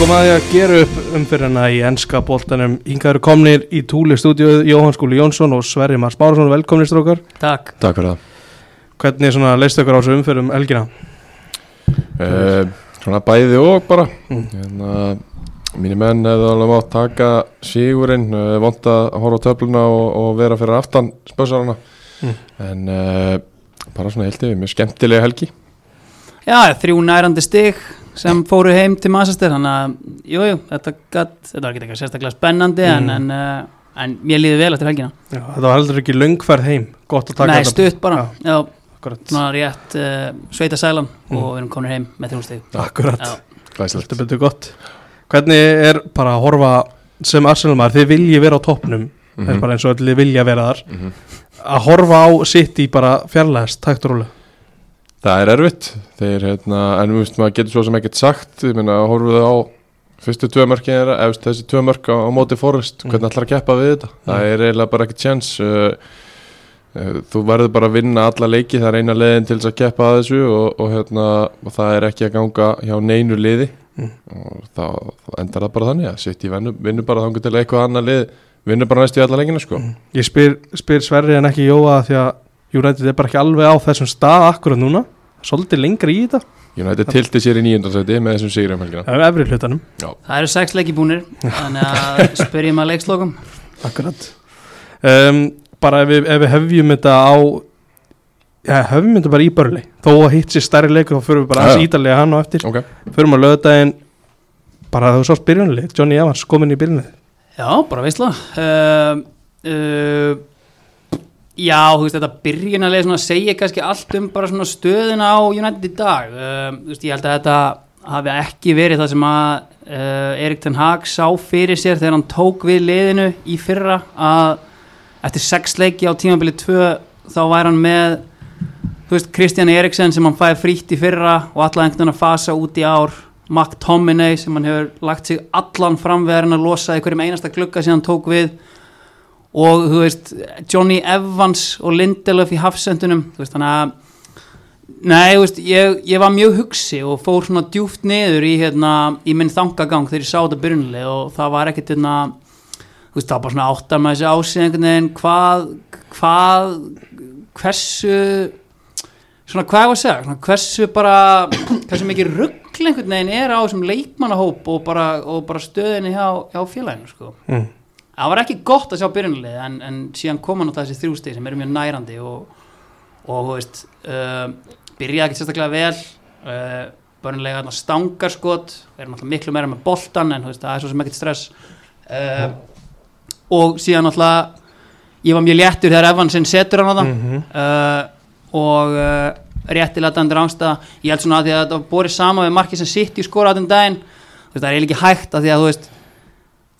komið að gera upp umfyrirna í ennska boltanum. Inga eru komnir í túli stúdíu Jóhann Skúli Jónsson og Sverri Mars Bárasson velkomnir strókar Takk. Takk fyrir það. Hvernig svona leist ykkur á þessu umfyrum elgina? uh, Svona bæði og bara. Mm. hérna, Mínir menn hefðu alveg mátt taka sigurinn uh, Vont að horfa á töfluna og, og vera fyrir aftan spössarana Mm. En uh, bara svona held yfir Mjög skemmtilega helgi. Já, þrjú nærandi stig sem fóru heim til Masastir Þannig að, jú, jú, þetta, gat, þetta var ekki eitthvað sérstaklega spennandi Mm. en, en, uh, en mér líði vel eftir helgina. Já, þetta var heldur ekki löngferð heim Gott að taka Nei, þetta. stutt bara, já, Akkurat, svona rétt uh, sveita sælan Mm. og við erum komin heim með stig akkurat. Þetta betur gott. Hvernig er bara að horfa sem Arsenal maður, þið vilji vera á toppnum. Það er bara eins og allir vilja vera þar. Mhm. Að horfa á sitt í bara fjarlæðast, takt og rólega Það er erfitt. Þeir, hérna, En við veist maður getur svo sem ekkert sagt. Ég meina, horfum á fyrstu tvö mörkin þeirra, eftir þessi tvö mörk á, á móti Forrest, Mm. hvernig ætlar að keppa við þetta? Það er eiginlega bara ekkert chance uh, uh, þú verður bara að vinna alla leiki, það er eina leiðin til þess að keppa að þessu og, og, hérna, og það er ekki að ganga hjá neinu liði. Mm. og þá, þá endar það bara þannig að sitt í vinnu, vinnu bara þangur til eitthvað annað lið vinnur bara næstu í alla leikina sko. Ég spyr, spyr Sverri en ekki Jóa því að United er bara ekki alveg á þessum stað akkurat núna Svolítið lengri í þetta. United tilti sér í nýjöndarsæti með þessum sigri um helgina. Það er efri hlutanum. Það eru sex leiki búnir Þannig að spyrjum að leikslokum. Akkurat. Um, Bara ef við, ef við hefjum þetta á Já, hefjum þetta bara í börli Þó að hitt sér stærri leikur þá fyrir við bara aðeins já. ítalega hann og eftir. Ok, Fyrir maður lögðaðin Bara þú sást byrjunlið Johnny Evans komin í byrjunlið Já, bara veistla. Uh, uh, Já, þú veist, þetta byrjunarlega svona segja kannski allt um bara svona stöðuna á United í dag. Uh, Þú veist, ég held að þetta hafi ekki verið það sem að uh, Erik Ten Hag sá fyrir sér þegar hann tók við liðinu í fyrra að eftir sex leiki á tímabili 2 þá væri hann með þú veist, Kristján Eriksen sem hann fæði frítt í fyrra og alla einhvern veginn að fasa út í ár. McTominay sem hann hefur lagt sig allan framverðin að losa í hverjum einasta glugga sem hann tók við og þú veist Johnny Evans og Lindelöf í hafsendunum veist þannig að Nei, veist, ég, ég var mjög hugsi og fór svona djúft niður í, hérna, í minn þangagang þegar ég sá þetta byrjunlega og það var ekkert hérna, veist, það var bara svona áttar með þessi veginn hvað, hvað, hversu, svona hvað ég var að segja, svona hversu bara, hversu mikið ruggl einhvern veginn er á þessum leikmannahóp og bara, og bara stöðinni hjá, hjá félaginu, sko. mm. Það var ekki gott að sjá byrjunlega en, en síðan koma náttúrulega þessi þrjústeg sem eru mjög nærandi og, og veist, uh, byrjaði ekki sérstaklega vel, uh, börnulega þarna stangarskot, erum alltaf miklu meira með boltan en veist, það er svo sem ekkert stress. Uh, og síðan náttúrulega, ég var mjög léttur þegar Evansinn setur hann á það Mm uh, og uh, réttilega dandur ángstæða ég held svona að því að var borið sama við markið sem sitt í skora á þenn daginn það er eiginlega ekki hægt að því að þú veist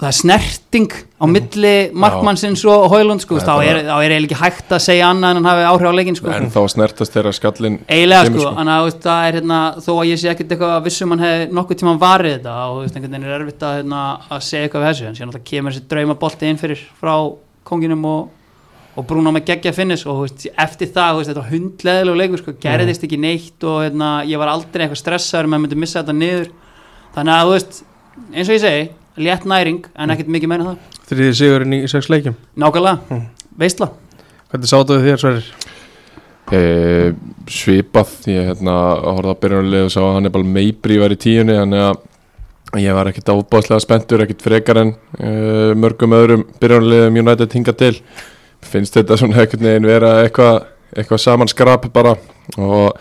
það er snerting á milli markmannsins og Hóilund sko, þá er, eiginlega ekki hægt að segja annað en hann hafi áhrif á leikin sko. en þá snertast þeirra skallin eiginlega sko, sko. þannig að það er hérna, þó að ég sé ekkert eitthvað að vissum hann hefði nokkuð tíma varið þetta og einhvern veginn er erfitt að, hérna, að segja eitthvað við þessu en síðan náttúrulega kemur þessi draumabolti inn fyrir frá konginum og, og Bruno með geggja finnis. Og veist, eftir það, veist, þetta var hundleðilegu leikur sko, gerðist ekki neitt og hérna, ég var aldrei eitthvað stressaður með að myndi missa þetta niður. Þannig að veist, eins og ég segi létt næring, en ekkert mikið meina það. Þriði sigurinn í sex leikjum. Nákvæmlega, Mm. veistla Hvernig sáttu þið þér Sverrir? e, svipað ég hérna horfði að byrjunarlið og sá að Hannibal Meibri var í tíunni þannig að ég var ekkit ábáðslega spenntur ekkit frekar en e, mörgum öðrum byrjunarliðum United hinga til. Finnst þetta svona ekkert neginn vera eitthvað eitthvað saman skrap bara og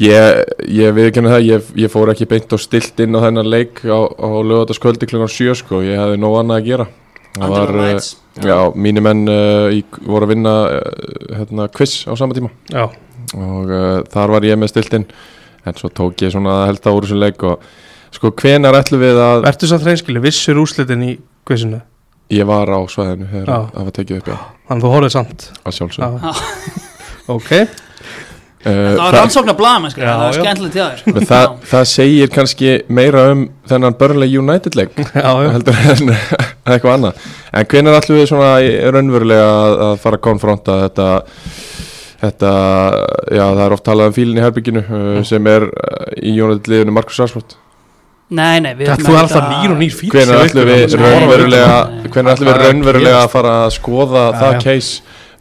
ég, ég viðkynna það ég, ég fór ekki beint og stilt inn á þennan leik á, á lögataskvöldi klukkan sjö sko, ég hefði nóg annað að gera. Það var, eh, Rights Já, mínir menn uh, í, voru að vinna uh, hérna, quiz á sama tíma. Já, og uh, þar var ég með stiltinn en svo tók ég svona að helda úr þessum leik og sko hvenar ætlum við að verður samt reynskili vissur úrslitin í quizinu? Ég var á svæðinu Já. það var tekið upp já, Þannig þú horfið samt. Að sjálfsög Já. Ok, það var rannsókn að blama, sko, það var já. skemmtilegt til þér það, það, segir kannski meira um þennan Burnley United leik heldur en eitthvað annað en hvenar ætlum við svona í- raunverulega að, að fara að konfronta þetta þetta, já það er oft talað um fílinn í herbygginu uh, sem er uh, í United liðinu Markus Rashford nei, nei við ætlum alltaf nýr og nýr fíl Hvenær ætlum við raunverulega nei. Hvenær ætlum við Hvað er að raunverulega að gerast? fara að skoða það já.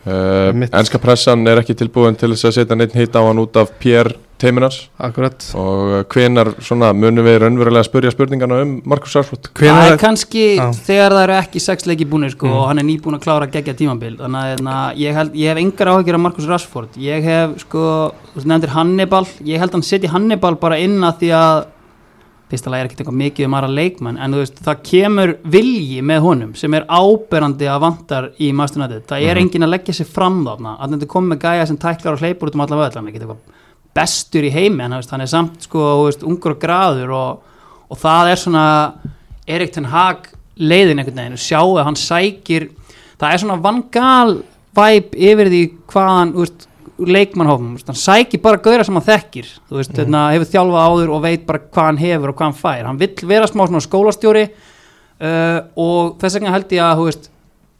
Uh, Mitt. Enska pressan er ekki tilbúin til þess að setja neitt hitt á hann út af Pierre Teiminars Akkurat og hvenar svona munum við raunverulega að spurja spurningana um Markus Rashford Það er kannski Já. þegar það eru ekki sex leiki búinir sko, Mm. og hann er nýbúin að klára gegja tímabil þannig að hérna, ég, held, ég hef engar áhyggjur af Markus Rashford ég hef sko, þú nefndir Hannibal ég held hann setji Hannibal bara inn að því að fyrsta lagi er ekkert eitthvað mikið um aðra leikmenn en þú veist, það kemur vilji með honum sem er áberandi að vantar í United, það er Mhm. engin að leggja sér fram þarna, að þetta komið með gæja sem tæklar og hleypur út um alla er ekki eitthvað bestur í heimi, en hann er samt sko, veist, ungur og graður og, og það er svona Erik Ten Hag leiðin einhvern veginn, sjáu að hann sækir það er svona vangal væp yfir því hvaðan þú veist, leikmannhófum, hann sækir bara gauðra sem hann þekkir, þú veist, mm. hefur þjálfað áður og veit bara hvað hann hefur og hvað hann fær. Hann vill vera smá svona skólastjóri uh, og þess vegna held ég að þú veist,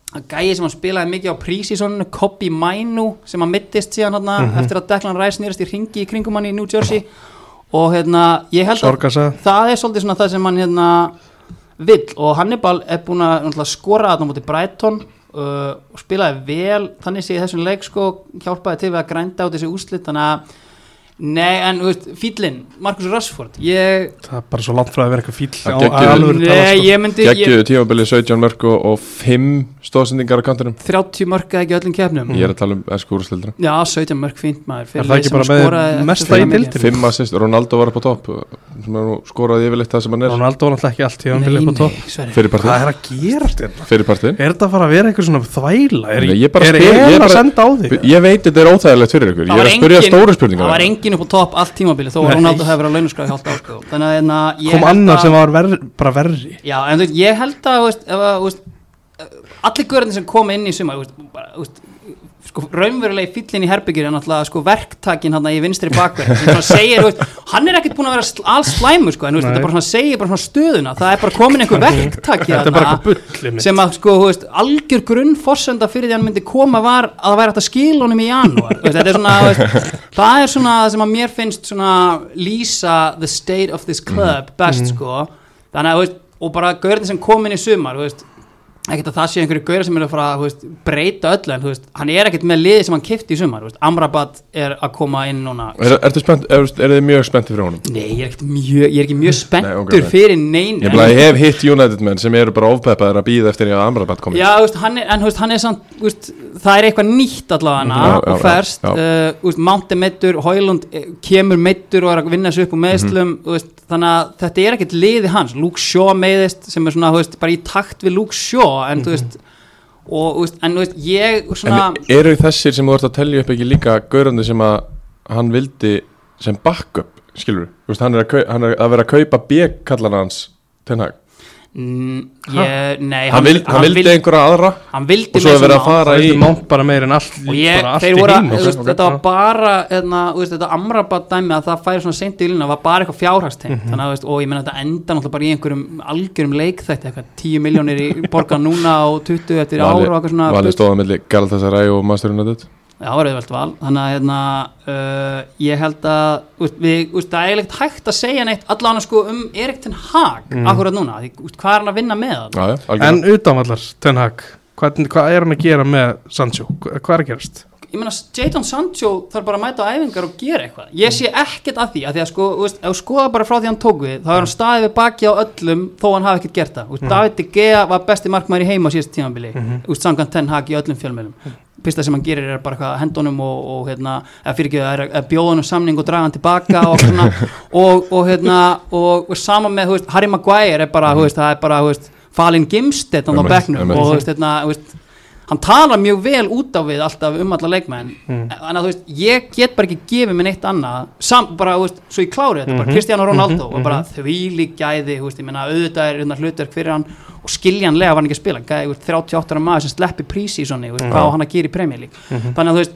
að gæi sem hann spilaði mikið á prísísoninu, Kobi Mainu sem hann mittist síðan hann eftir að Declan Rice nýrist í ringi í kringum hann í New Jersey. Og hérna, ég held að Sorgasa það er svolítið svona það sem hann hérna vill. Og Hannibal er búin að skora þarna mútið Brighton uh, og spilaði vel þannig sé þessum leik sko hjálpaði til að grænda á þessi úslit þannig að nei en þú veist fílinn Marcus Rashford ég, Það er bara svo langt frá að vera eitthvað Það tala, nei ég myndi ég, Geggjuðu tímabili 17 mörg og, og 5 stóðsendingar á kantinum. 30 mörka ekki í öllum kefnum Ég er að tala um esku úrstildra já 17 mörk fínt maður Er það ekki bara með mesta það í deildinni? 5 assist, Ronaldo var upp á topp. Sem er nú skoraði yfirleitt það sem hann er. Ronaldo var náttúrulega ekki allt hann upp á topp nei, Sverrir. Fyrir partinn. Hvað er að hérna? Er þetta að fara að vera eitthvað svona þvæla? Er, Nei, engin- upp á topp allt tímabili þó að. Ronaldo hefur verið á launaskrað hjálpt á sko. þannig að hérna, ég Kom annar sem var ver, bara verri Já, en þú veist, ég held að, veist, ef veist, allir görðin sem koma inn í sumar, þú veist, bara, sko, raunverulegi fíllinn í herbyggjur er náttúrulega, sko, verktakin hann í vinstri bakverð, sem segir, veist, hann er ekkert búin að vera alls slæmur, sko, en veist, þetta bara svona segir bara svona stöðuna, það er bara komin einhver verktaki er mitt sem að, sko, veist, algjör grunnforsenda fyrir því hann myndi koma var að það væri hægt að skila honum í veist, þetta er svona, það er svona það sem að mér finnst svona lýsa the state of this club best, sko, þannig að, og bara gaurinn sem kom inn í sumar, veist, ekkert að það sé einhverju gauðar sem er að fara að breyta öllu en veist, hann er ekkert með liði sem hann kifti í sumar veist, Amrabat er að koma inn núna Er, er, er þið mjög spenntið fyrir honum? Nei, ég er, ekkert mjög, ég er ekki mjög spenntur Nei, ok, nei. fyrir nein Ég, ég hef hitt United menn sem eru bara ofpeppaðir að býða eftir að Amrabat komi Já, veist, hann er, en hann er samt, það er eitthvað nýtt allavega já, og já, já. uh, Mount er meittur, Hoylund eh, kemur meittur og er að vinna sig upp úr meðslum, Mhm. þú veist, þannig að þetta er ekkert liði hans, Luke Shaw meiðist sem er svona, bara í takt við Luke Shaw, en þú veist, og, þú veist, en þú veist, ég svona. En eru þessir sem þú ert að telja upp ekki líka gaurandi sem að hann vildi sem backup, skilur þú veist, hann er að, hann er að vera að kaupa B-kallan hans Ten Hag mm, ég, nei, hann, vil, hann vildi einhverja aðra hann vildi og svo er verið að fara í mánt bara meir en allt ég, bara allt í voru heim þú veist, þetta var bara hérna, þú veist, þetta amrabat dæmi að það færi svona seint í lína var bara eitthvað fjárhagstengt þannig að, þú veist, og ég meina þetta enda náttúrulega bara í einhverjum algjörum leikþætti, eitthvað 10 miljónir í borgan núna og 20 eftir ára og eitthvað svona Valið stóða melli Galatasaray og Master United það var auðvelt val, þannig að hérna, uh, ég held að þú veist, við, þú veist, það er eiginlega hægt að segja neitt allan sko um Erik ten Hag Mm. akkurat núna, því, þú veist, hvað er hann að vinna með það? Já, En utanvallar, Ten Hag hvað, hvað er hann að gera með Sancho? Hva- Hvað er að gerast? ég meina Jadon Sancho þarf bara að mæta á æfingar og gera eitthvað ég sé ekkert að því, að því að sko þú veist, ef þú skoða bara frá því hann tók við, þá er hann staðið við baki á öllum þó hann hafi ekkert gert það mm. David De Gea var besti markmaður í heima á síðast tímabili mm -hmm. samkvæmt Ten Hag í öllum fjölmjölum fyrsta sem hann gerir er bara eitthvað að henda honum og, og hérna, honum samning og draga hann tilbaka og svona og, og hérna, og, og sama með, veist, Harry Maguire er bara, þú veist, það er bara, þú veist Falin Gimstedt á Einmitt, bekknum einmitt. og hérna, hann talar mjög vel út á við alltaf um alla leikmenn. Mm. þannig að þú veist, ég get bara ekki gefið mér neitt annað, sam, bara, þú veist, svo ég klári þetta bara. Mhm, Cristiano Ronaldo mhm, og bara þvílík gæði, þú veist, ég meina auðvitað er hérna hlutverk fyrir hann og skiljanlega var hann ekki að spila, gæði, veist, 38 ára maður sem sleppi þú veist, Mhm. hvað á hann að gera í League, Mhm. þannig að þú veist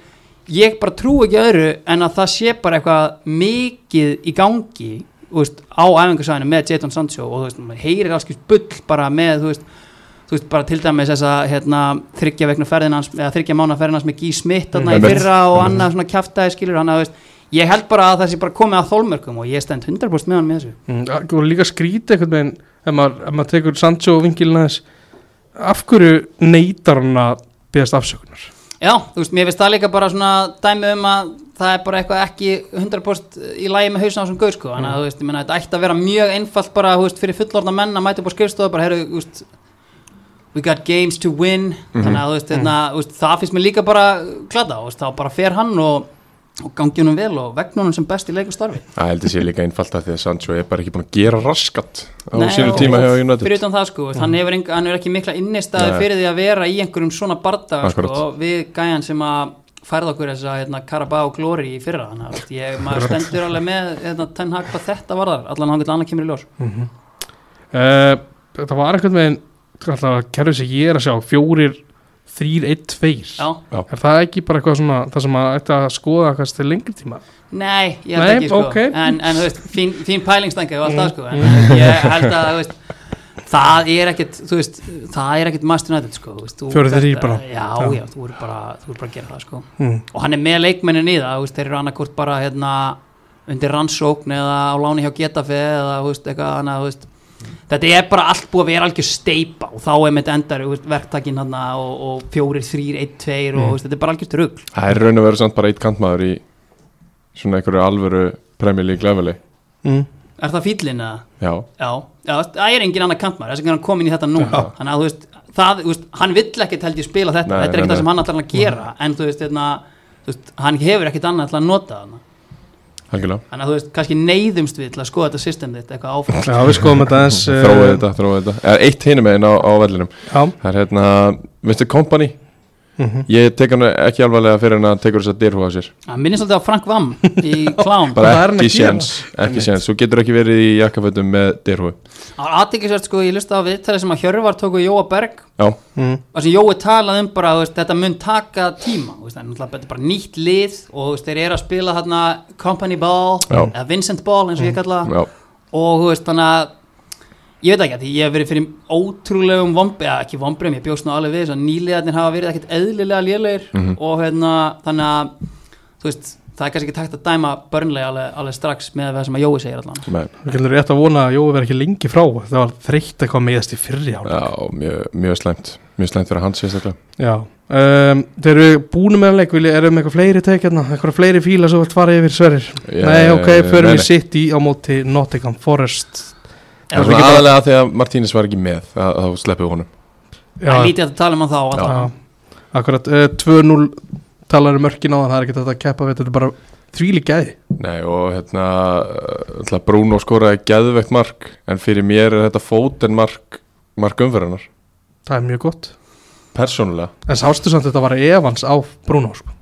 ég bara trú ekki öðru en að það sé bara eitthvað mikið í gangi veist, á æfingarsæðinu með Jadon Sancho og þú veist, þú veist, bara til dæmis þessa, hérna, þryggja vegna ferðinans eða þryggja mána ferðinans með Guy Smith þarna í fyrra og annað svona kjaftaði skilur hann að, veist, ég held bara að það sé bara komið að þólmörkum og ég stend 100% með hann með þessu. Mm, voru líka skrítið einhvern veginn ef maður, ef maður tekur Sancho vingilina þess af hverju neytar hann að beðast afsökunar? Já, þú veist, mér finnst það líka bara svona dæmi um að það er bara eitthvað ekki 100% í lægi með hausna á þessum gauð sko, þannig að þú veist, ég menna, þetta ætti að vera mjög einfalt bara, þú veist, fyrir fullorðna menn að mæta upp á skrifstofu, bara, heyrðu, þú veist we got games to win. Þannig að, þú veist, hérna, þú veist, það finnst mér líka bara glada, veist, þá bara fer hann og, og gangi honum vel og vegna honum sem best í leik og starfi Það heldur sér líka einfalt að því að Sancho er bara ekki búin að gera raskat á og- tíma og hjá United fyrir utan það sko, hann, hefur enga, hann hefur ekki mikla innistæði fyrir því að vera í einhverjum svona bardaga sko, við gæjan sem að færða okkur þessa hérna, Carabao Glory í fyrra þannig að ég, maður stendur alveg með hérna, Ten Hag hvað þetta varðar, allan hann vil annað kemur í ljós. Uh, þetta var einhvern veginn alltaf kerfið sem ég er að sjá fjórir, þrýr, einn, tveir Já, er það ekki bara eitthvað svona það sem að ætti að skoða kannski til lengri tíma nei, ég held Nei, ekki sko ok. en, en þú veist, fín, fín pælingstængi og allt það sko, en ég held að þú veist Það er ekkert, þú veist, það er ekkert Master United sko, þú veist, þú- Fjórir þrír þetta- bara. Já, Já. já, þú er bara, þú er bara að gera það sko mm. og hann er með leikmennin í það þú veist, þeir eru annarkort bara hérna, undir rannsókn eða á láni hjá Getafe eða þú veist, eitthvað annað þú veist. Þetta er bara allt búið að vera algjör steipa og þá er með endar verktakinn hann og, og fjórir, þrýr, einn, tveir og veist, þetta er bara algjör rugl Það er raun og verið samt bara eitt kantmaður í svona einhverju alvöru Premier League leveli. Mm. Er það fýllin eða? Já, Já, já, það er engin annar kantmar þess að hann komin í þetta núna. Já. þannig að þú veist, það, þú veist, hann vill ekkert held ég spila þetta, Nei, þetta er ekkert það sem hann ætlar að gera. En þú veist, hérna, þú veist, hann hefur ekkert annað að nota þarna algjörlega. Þannig að þú veist, kannski neyðumst við til að skoða þetta system þitt eitthvað áfram. Já, við skoðum þetta eins Þróið þetta, þróið þetta. Eitt hinum meginn á, á vellinum. Já, Það er hérna, veistu, Company mhm. Ég tek hann ekki alvarlega fyrir hann að tekur þess að dyrhúa sér. Það minnir svolítið á Frank Vam í Clown. Bara að ekki séns, ekki séns. Þú getur ekki verið í jakkafötum með var aðtekisvært sko, ég lusti á viðtæli sem að Hjörvar tóku Jóa Berg. Já, mm. og sem Jói talaði um bara, veist, þetta mun taka tíma, veist, er þetta er bara nýtt lið og veist, þeir eru að spila þarna Company Ball, Já. eða Vincent Ball eins og ég kalla það. Já, og þannig að ég veit ekki að því ég hef verið fyrir ótrúlegum vombi, eða ekki vombriðum, ég bjóst nú alveg við þess að nýliðarnir hafa verið ekkert eðlilega lélegir Mhm. og hérna, þannig að þú veist, það er kannski ekki takt að dæma börnlega alveg, alveg strax með það sem að Jói segir allan Við getum rétt að vona að Jói verði ekki lengi frá Það var þreytt eitthvað meðast í fyrri ára já mjög, mjög slæmt Mjög slæmt fyrir hans sérstaklega. Já um, Þeir eru búinu með leik Erum eitthvað fleiri tekjarna Eitthvað fleiri fíla sem þú vilt fara yfir sverir Ég- Nei, ok, förum við sitt í á móti Nottingham Forest Það er svona aðalega því að Martínis var ekki með að þá sleppið honum. Það er lítið að tala um hann þá akkurat uh, 2-0 talar um mörkin á það Það er ekki þetta að keppa við Þetta er bara þvíli gæði. Nei og hérna ætla, Bruno skoraði geðveikt mark en fyrir mér er þetta fóten mark mark umferðarnar, Það er mjög gott. Persónulega. En sástu samt að þetta var Evans á Bruno sko.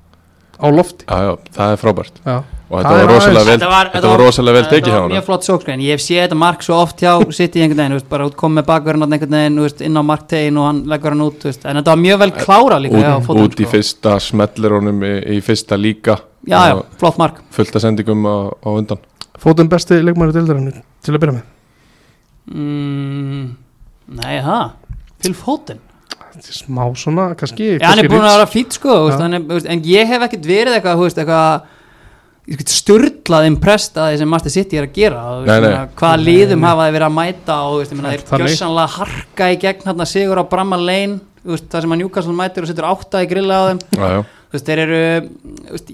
Á lofti. Já, já, það er frábært. Já, og þetta var rosalega vel, Þetta var, þetta var rosalega vel tekið hjá hann mjög flott sókskræn, ég hef séð þetta mark svo oft hjá City einhvern veginn, þú veist, bara út komið með bakverðin einhvern veginn, þú veist, inn á marktegin og hann leggur hann út, þú veist, en þetta var mjög vel klára líka út, fótum, út í sko. fyrsta smellir honum í, í fyrsta líka. Já, já, flott mark. fullt af sendingum á, á undan. Fótum besti leikmæri deildarinnu til að byrja með? Mm, Nei, það Phil er Smá svona, kannski Já, hann er kannski búin að vera fýtt sko, þú veist, Já. hann er, þú veist, en ég hef ekkert verið eitthvað, styrlað impressed að því sem Master City er að gera þú veist, Nei, nei. hvaða liðum hafa þeir verið að mæta og þú veist, ég meina, þeir Þannig. gjössanlega harka í gegn hérna sigur á Bramma Lane það sem að Newcastle mætir og setur átta í grilla á þeim veist, þeir eru,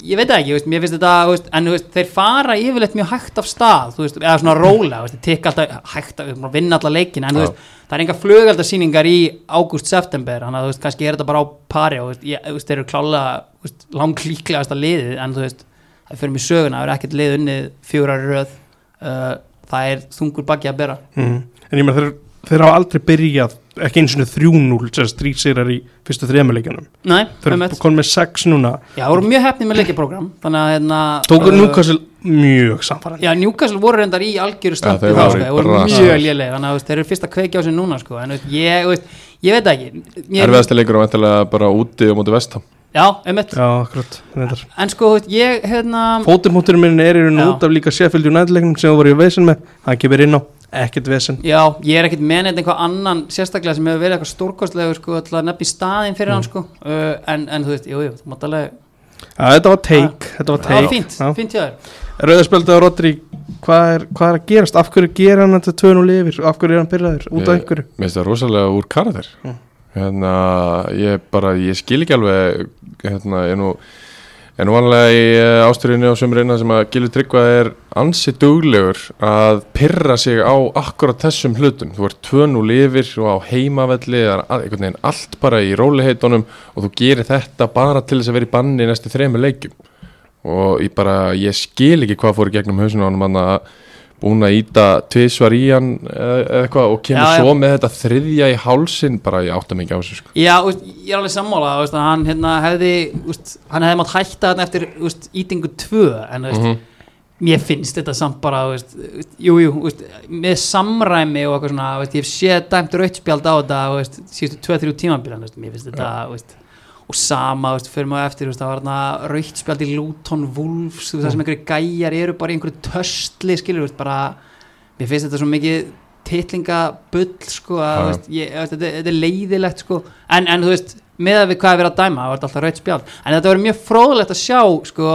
ég veit það ekki mér finnst þetta, en þeir fara yfirleitt mjög hægt af stað, eða svona róla, tikka alltaf hægt þeir vinna alla leikin, en það er enga flugeldasýningar í ágúst-september, þannig að þú veist, kannski er þetta bara á pari og ég, þeir eru klálega, þú veist, langlíklegasta liðið, en þú veist, það fyrir mig söguna, það er ekkert lið unnið fjórar röð, uh, það er þungur baggi að bera. mm. En ég með þeir, þeir hafa aldrei byrjað ekki eins og 3-0 sem strýt sérar í fyrstu þremaleikunum Nei, Þeir um eru konum með 6 núna. Já, það voru mjög hefnið með leikjaprogram, þannig að, hérna, Tókur uh, Newcastle mjög samfærandi Já, Newcastle voru reyndar í algjöru stönd þeir þá, sko, mjög léleg þannig að þeir eru fyrst að kveikja á sig núna sko, en ég, veist, ég veit ekki. Ég, erfiðasti leikur og vantilega bara úti og móti vestam Já, einmitt, Já, akkurat reyndar. en sko, ég hérna, Fótumhútturinn minn er í raun Já. út af líka Sheffield United leiknum sem þú voru í vesen með. Hann kemur inn á, ekkert vesen. Já, ég er ekkit með neitt einhvað annan sérstaklega sem hefur verið eitthvað stórkostlegur sko, til að nefna í staðinn fyrir hann sko, uh, en, en þú veist, jú, jú, alveg Já, þetta var take, þetta var það var take. fínt, Já. fínt hjá þér. Rauðarspjöldi á Rodri hvað er, hvað er að gerast, af hverju gera hann þetta tvönu lifir, af hverju er hann byrjaður út af einhverju? Mér finnst það rosalega úr karakter. Mm. Hérna, ég bara, ég skil ekki alveg hérna, ég nú nú vanlega í ásturinu og sömurina sem að Gilvi Tryggva er ansi duglegur að pyrra sig á akkurat þessum hlutum, þú ert tvönu lifir og á heimavelli, er einhvern veginn allt bara í róliheitunum og þú gerir þetta bara til þess að vera í banni í næstu þremur leikjum. Og ég bara, ég skil ekki hvað fór gegnum hausinu á hann manna að búin að íta tvisvar í hann eða eitthvað og kemur Já, já. svo með þetta þriðja í hálsin bara ég átta mikið á þessu sko. Já, úst, ég er alveg sammála úst, að hann hérna, hefði úst, hann hefði mátt hætta þarna eftir ítingu tvö en úst, Mhm. mér finnst þetta samt bara úst, jú, með samræmi og eitthvað svona, ég hef séð dæmt rautspjald á þetta síðustu 2-3 tímabílan mér finnst þetta úst, og sama, úst, fyrir maður eftir það var þarna rautspjald í Luton Wolves úst, það sem einhverju gæjar eru bara í einhverju töstli skilur, úst, bara mér finnst þetta svo mikið titlingabull sko, að, þú veist, ég, veist, þetta, þetta er leiðilegt sko. en, en þú veist, með að við hvað er verið að dæma það var alltaf raut spjald, en þetta verður mjög fróðlegt að sjá sko,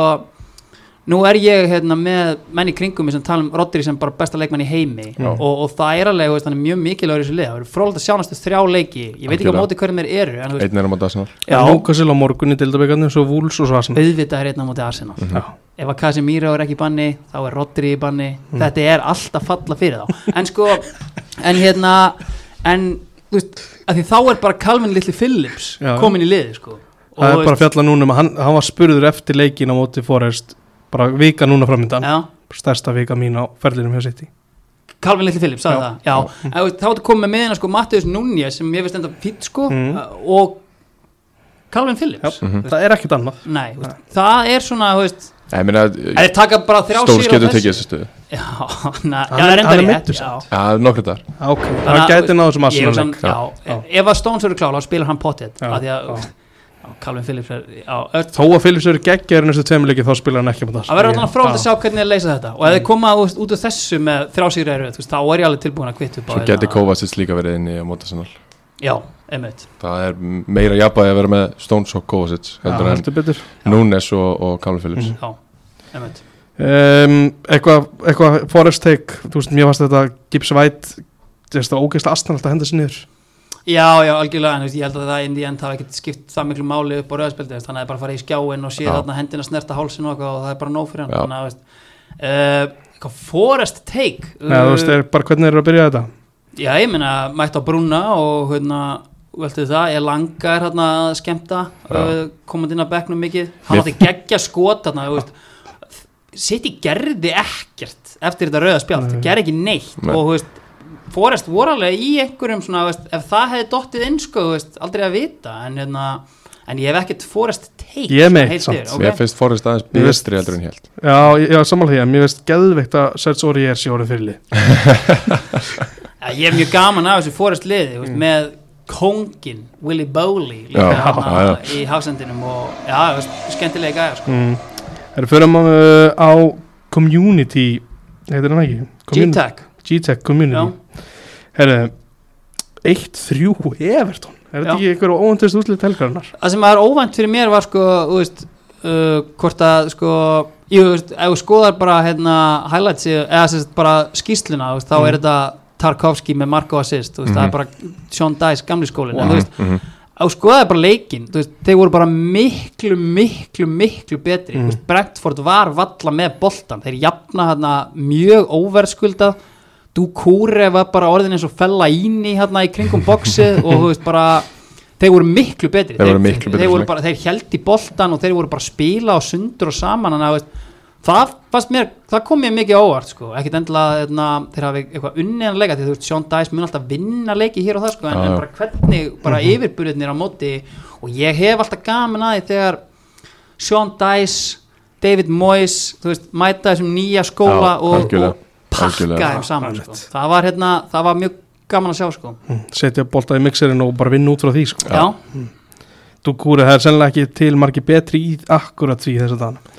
nú er ég hérna, með menn í kringum mig sem tala um Rodri sem bara besta leikmann í heimi. Já. og, og það er alveg, þú veist, hann er mjög mikilvægur í þessu lið, það verður fróðlegt að sjá næstu þrjá leiki. Ég veit ekki á móti hverjum þeir eru en einn er á móti Arsenal. Já, Núkasil á morgun í Dildabegarnir, svo Vúls og svo Arsenal. Auðvitað er einn á móti Arsenal. Já. ef að Casemiro er ekki í banni þá er Rodri í banni. Þetta er alltaf falla fyrir þá. En sko, en hérna en, þú veist, að því þá er bara Calvin Little Phillips Já. komin í liði sko. Það er bara fjalla núna um hann, hann var spurður eftir leikin á móti Forrest bara vika núna framöndan, já, stærsta vika mín á ferlinum hjá City. Calvin Little Phillips, sagði Já. það? Já, veist, þá ertu komið með miðina sko Mattius Núñez sem ég veist enda fýtt sko Mm. og Calvin Phillips. Já. Mhm. Það er ekkert annað. Nei, veist, það er svona þú veist, ég meina, ef þið taka bara þrjá stór sigra á getur þessu- tekið þessu stöðu. Já, na, já, er- það er er enda rétt já. já, það er nokkru þar það að- gæti náðu sem Ég Arsenal hugsa- leik. já, Já. ef að Stones eru klála þá spilar hann Já, af því að já. já, Calvin Phillips er já, öll, Þó að Phillips eru geggjaður í næstu tveimur leiki þá spila hann ekki með það. Það verður alltaf frólægt að Já. sjá hvernig þeir leysa þetta. Og ef þeir koma út, út úr þessu með þrjásýri eru þá er ég alveg tilbúin að kvitt upp á svo geti Kovacic líka verið inn í Arsenal. Já, einmitt. Það er meira jafnvægi að vera með Stones og Kovacic Já, heldur en heldur betur. Núnes og, og Calvin Phillips. Mhm. já, einmitt. Um, Eitthvað eitthva Forrest take Þú veist, mér fannst þetta Gibbs White Þetta ógeðslega astnald að henda sér niður já, já, algjörlega, en veist, ég held að það inn í end hafa ekkert skipt það miklu máli upp á rauðspildi þannig að það er bara að fara í skjáin og sé þarna hendina snerta hálsin og, og það er bara nóg fyrir hann þannig að, veist, uh, Forrest take Nei, þú veist, er bara hvernig er að byrja þetta Já, ég meina, mætt á brúna og hérna, veltu það, ég langa er hérna að skemmta, Já. uh, komandi inn á bekknum mikið, hann átti geggja skot þarna, þú veist, City gerði ekkert eftir þetta rauða spjald, Nei. það gerði ekki neitt Nei. og veist, Forrest voru alveg í einhverjum svona, veist, ef það hefði dottið inn sko, þú veist, aldrei að vita, en hérna, en ég hef ekkert Forrest take Ég er heilt samt. yfir, mér ok? finnst Forrest aðeins finnst- bestri heldur en hélt Já, ég var sammála því að mér veist geðveikt að Serge Aurier sé orðið fyrirli Já, ég er mjög gaman af þessu Forrest liði, veist, með kóngin Willy Bowley líka Já, hana, já, í hafsendinum og já, þú veist, skemmtilega gæja sko. mm. Erum fyrir uh, á Community Heitir hann ekki? Community- G-Tech Community Herru 1-3 Everton Er þetta ekki einhver óvendist útlið telkarinnar? það sem er óvænt fyrir mér var sko, þú veist uh, hvort að sko ég, þú veist, ef þú skoðar bara hérna highlights, eða sérst bara skýsluna veist, þá Mm. er þetta Tarkovski með Marko Assist, þú veist, það Mhm. er bara Sean Dice gamli skólin, en Wow. þú veist Mhm. á skoðaði bara leikin veist, þeir voru bara miklu, miklu miklu betri, Mm. mm. Brentford var valla með boltan, þeir jafna hérna mjög óverðskulda Dukure var bara orðin eins og fella íni hérna í kringum boxið og þú veist bara þeir voru miklu betri. Þeir voru miklu betri þeir, voru bara, þeir held í boltan og þeir voru bara spila og sundur og saman veist, það mér, það kom mér mikið óvart sko, ekkit endilega þeirna, þeir hafi eitthvað unnið að leika því þú veist, Sean Dice mun alltaf vinna leiki hér og það sko, en, en bara hvernig, bara yfirburðinir á móti og ég hef alltaf gaman að því þegar Sean Dice David Moyes, veist, mæta þessum nýja skóla Já, og, og pakka þeim saman Já, sko. það var hérna, það var mjög gaman að sjá sko. Mm. Setja bolta í mixerin og bara vinna út frá því sko. já, Dugúri, það er sennilega ekki til margir betri í akkurat því þessa dagana.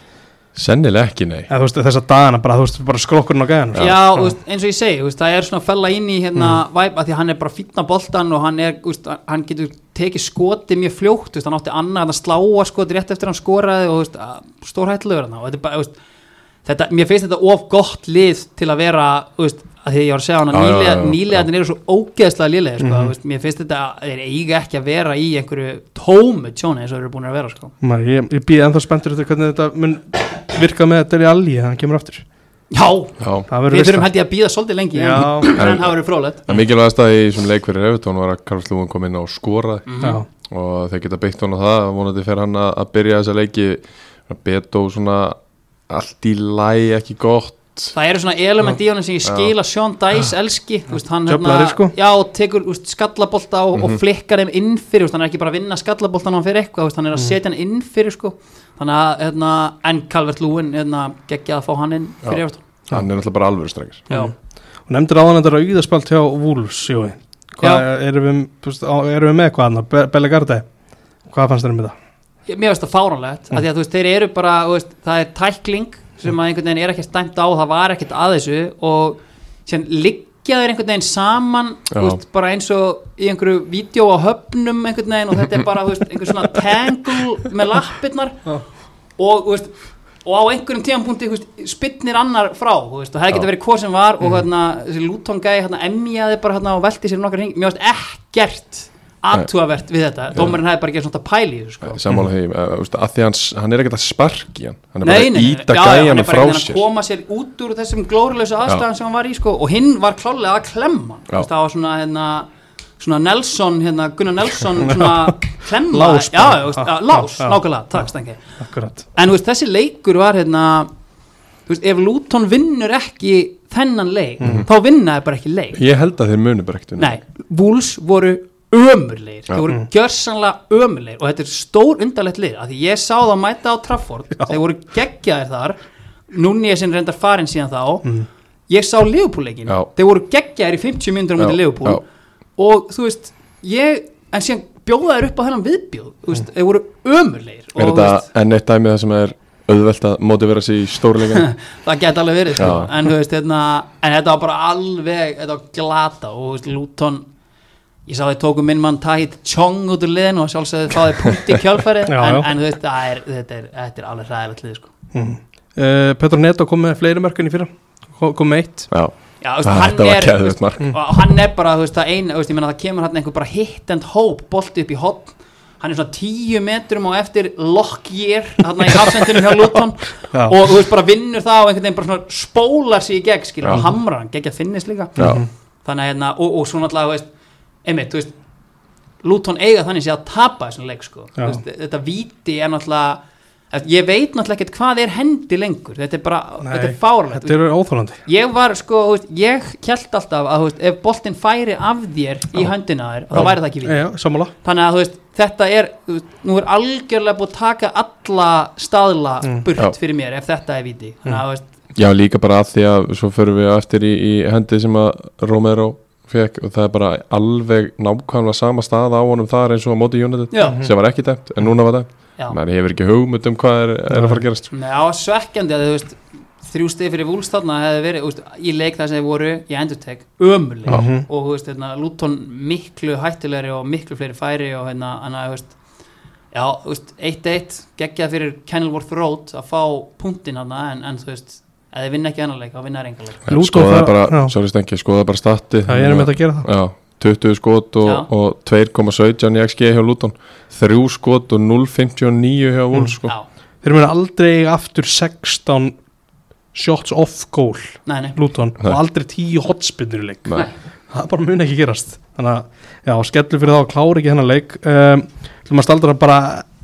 Sennilega ekki nei. Eða, þú veist, þessa dagana, bara, þú veist, bara skrokkurinn á gæðan Já, þú veist, eins og ég segi, það er svona að fella inn í hérna væp að því hann er bara fýtna boltan og hann er, hann getur tekið skoti mjög fljótt, hann átti annað að sláa skoti rétt eftir hann skoraði og stórhættulegur hann og þetta er bara, þetta, mér finnst þetta of gott lið til að vera, þú veist, að því ég var að segja að já, já, já. nýliðarnir eru svo ógeðslega liðlega, sko, þú veist, mér finnst þetta þeir eiga ekki að vera í einhverju tómu tjóni eins og þeir eru búin að vera, sko. Maður, ég, ég býð ennþá spenntur eftir hvernig þetta mun virka með Deli Alli þegar hann kemur aftur. Já, við þurfum held ég að býða svolítið lengi Já. en, það verður frólætt en mikilvægast að í þessum leik fyrir Evertón var að Karls Lúin kom inn á Mhm. Já, og þeir geta byggt hann á það vonandi fer hann að, að byrja þessa leiki. Beto svona allt í læ ekki gott. Það eru svona element í honum sem ég skil að Sean Dice elski þú veist, hann Djöflari, sko. já, tekur úst, skallabolta og, og flikkar þeim inn fyrir úst, hann er ekki bara að vinna skallaboltan hann fyrir eitthvað úst, hann er að setja hann inn fyrir sko. þannig að hérna, en Calvert Lúin hérna, geggja að fá hann inn fyrir Everton. Hann er náttúrulega bara alveg strengis já. og nefndir áðan þetta rauðaspalt hjá Wolves, erum við, veist, á- erum við með hvað Be Bellegarde. Hvað fannst þér um þetta? Mér finnst það fáránlegt mm. að að veist, þeir eru bara veist, það er tækling sem að einhvern veginn er ekki stæmt á það var ekkert að þessu og sem liggja þeir einhvern veginn saman veist, bara eins og í einhverju vídeo á höfnum einhvern veginn og þetta er bara þú veist, einhver svona tangle með lappirnar og og á einhverjum tíðanpunkti spinnir annar frá og það Já. geta verið hvað sem var og hérna, þessi Luton gæi hérna, emjaði bara hérna, og velti sér nokkar hring mér finnst ekkert aðtúavert við þetta, dómarinn hefði bara gert svona pæli í þessu sko. því, uh, veist, að því hans, hann er ekkert að sparki hann. Hann er bara að íta já, já, hann gæjana er bara frá sér að koma sér út úr þessum glórulösa aðstæðan sem hann var í sko, og hinn var klálega að klemma. Það var svona, hérna, svona Nelson, hérna, Gunnar Nelson svona klemma, Lás nákvæmlega, takk stengi en veist, þessi leikur var hérna, veist, ef Luton vinnur ekki þennan leik, Mhm. þá vinna þeir bara ekki leik. Ég held að þeir muni bara ekkert Wolves voru ömurleir Já. þeir voru gjörsanlega ömurleir og þetta er stór undarlegt lið. Því ég sá það mæta á Trafford. Þeir voru geggjaðir þar. Núni ég sinn reyndar farin síðan þá. Ég sá Leopold-leikin Já. þeir voru geggjaðir í 50 minnur á Já, mútið Leopold já. og þú veist, ég en síðan bjóða þeir upp á þennan viðbjóð. Veist, þeir voru ömurleir er og þú þetta enn eitt dæmi það sem er auðvelt að mótivera sig í stórleika það geti alveg verið sko. Já. en, veist, hérna, en þetta var bara alveg þetta var glata og Luton ég sá þeir tóku minn mann Tahit Chong út úr liðinu og sjálfsögðu fáði punkt í kjálfæri Já, en, já. en veist, það er, þetta, er, þetta er alveg hræðilegt lið sko. mm. uh, Petro Neto kom með fleiri mörkun í fyrra. Kom með eitt. Já, Já, veist, Ah, hann þetta var er og hann er bara, veist, veist, meina það kemur hann einhver bara hit and hope bolti upp í hotn hann er svona tíu metrum og eftir Lockyear, hann í hafsendinu hjá Luton. Og þú veist, bara vinnur það og einhvern veginn bara svona spólar sig í gegn og hamrar hann, geggja finnist líka. Já, þannig að hérna, og, og svo náttúrulega, þú veist einmitt, þú veist Luton eiga þannig sé að tapa þessum leik sko. Já. veist, þetta víti er náttúrulega ég veit náttúrulega ekkert hvað er hendi lengur. Þetta er bara, Nei, þetta er fárlegt Þetta eru óþólandi ég var sko, ég held alltaf að veist, ef boltinn færi af þér í höndina þér, þá væri það ekki víti. Já, sammála. Þannig að veist, þetta er veist, nú er algjörlega búið að taka alla staðla Mm. burt Já. fyrir mér ef þetta er víti. Þannig að þú veist, já, líka bara að því að svo förum við á eftir í, í hendi sem að Romero fekk og það er bara alveg nákvæmlega sama stað á honum þar eins og á móti United já, sem var ekki dæmt, en núna var dæmt. Maður hefur ekki hugmynd um hvað er, er að fara að gerast. Já, svekkjandi að þú veist þrjú stið fyrir Wolves þarna hefði verið úst, í leik þar sem þeir voru í endurtek ömuleg Já. Mhm. og þú veist, hérna, Luton miklu hættilegri og miklu fleiri færi og hérna, hana, veist já, þú veist, 1-1 geggjað fyrir Kenilworth Road að fá punktin hann en, en þú veist, þeir vinna ekki annar leik þá vinna þeir enga leik. Luton skoða það- bara, sorry stengi, skoða bara stati Það er með þetta að gera það. Já, 20 skot og, og 2,17 í XG hjá Luton. 3 skot og 0,59 hjá Wolves sko. Þeir munu aldrei eiga aftur 16 shots off goal nei, nei, Luton Nei. og aldrei 10 hotspinnur í leik. Nei. það bara mun ekki gerast. Þannig að, já, skellur fyrir þá að klára ekki hennar leik. Um, þú maður staldra bara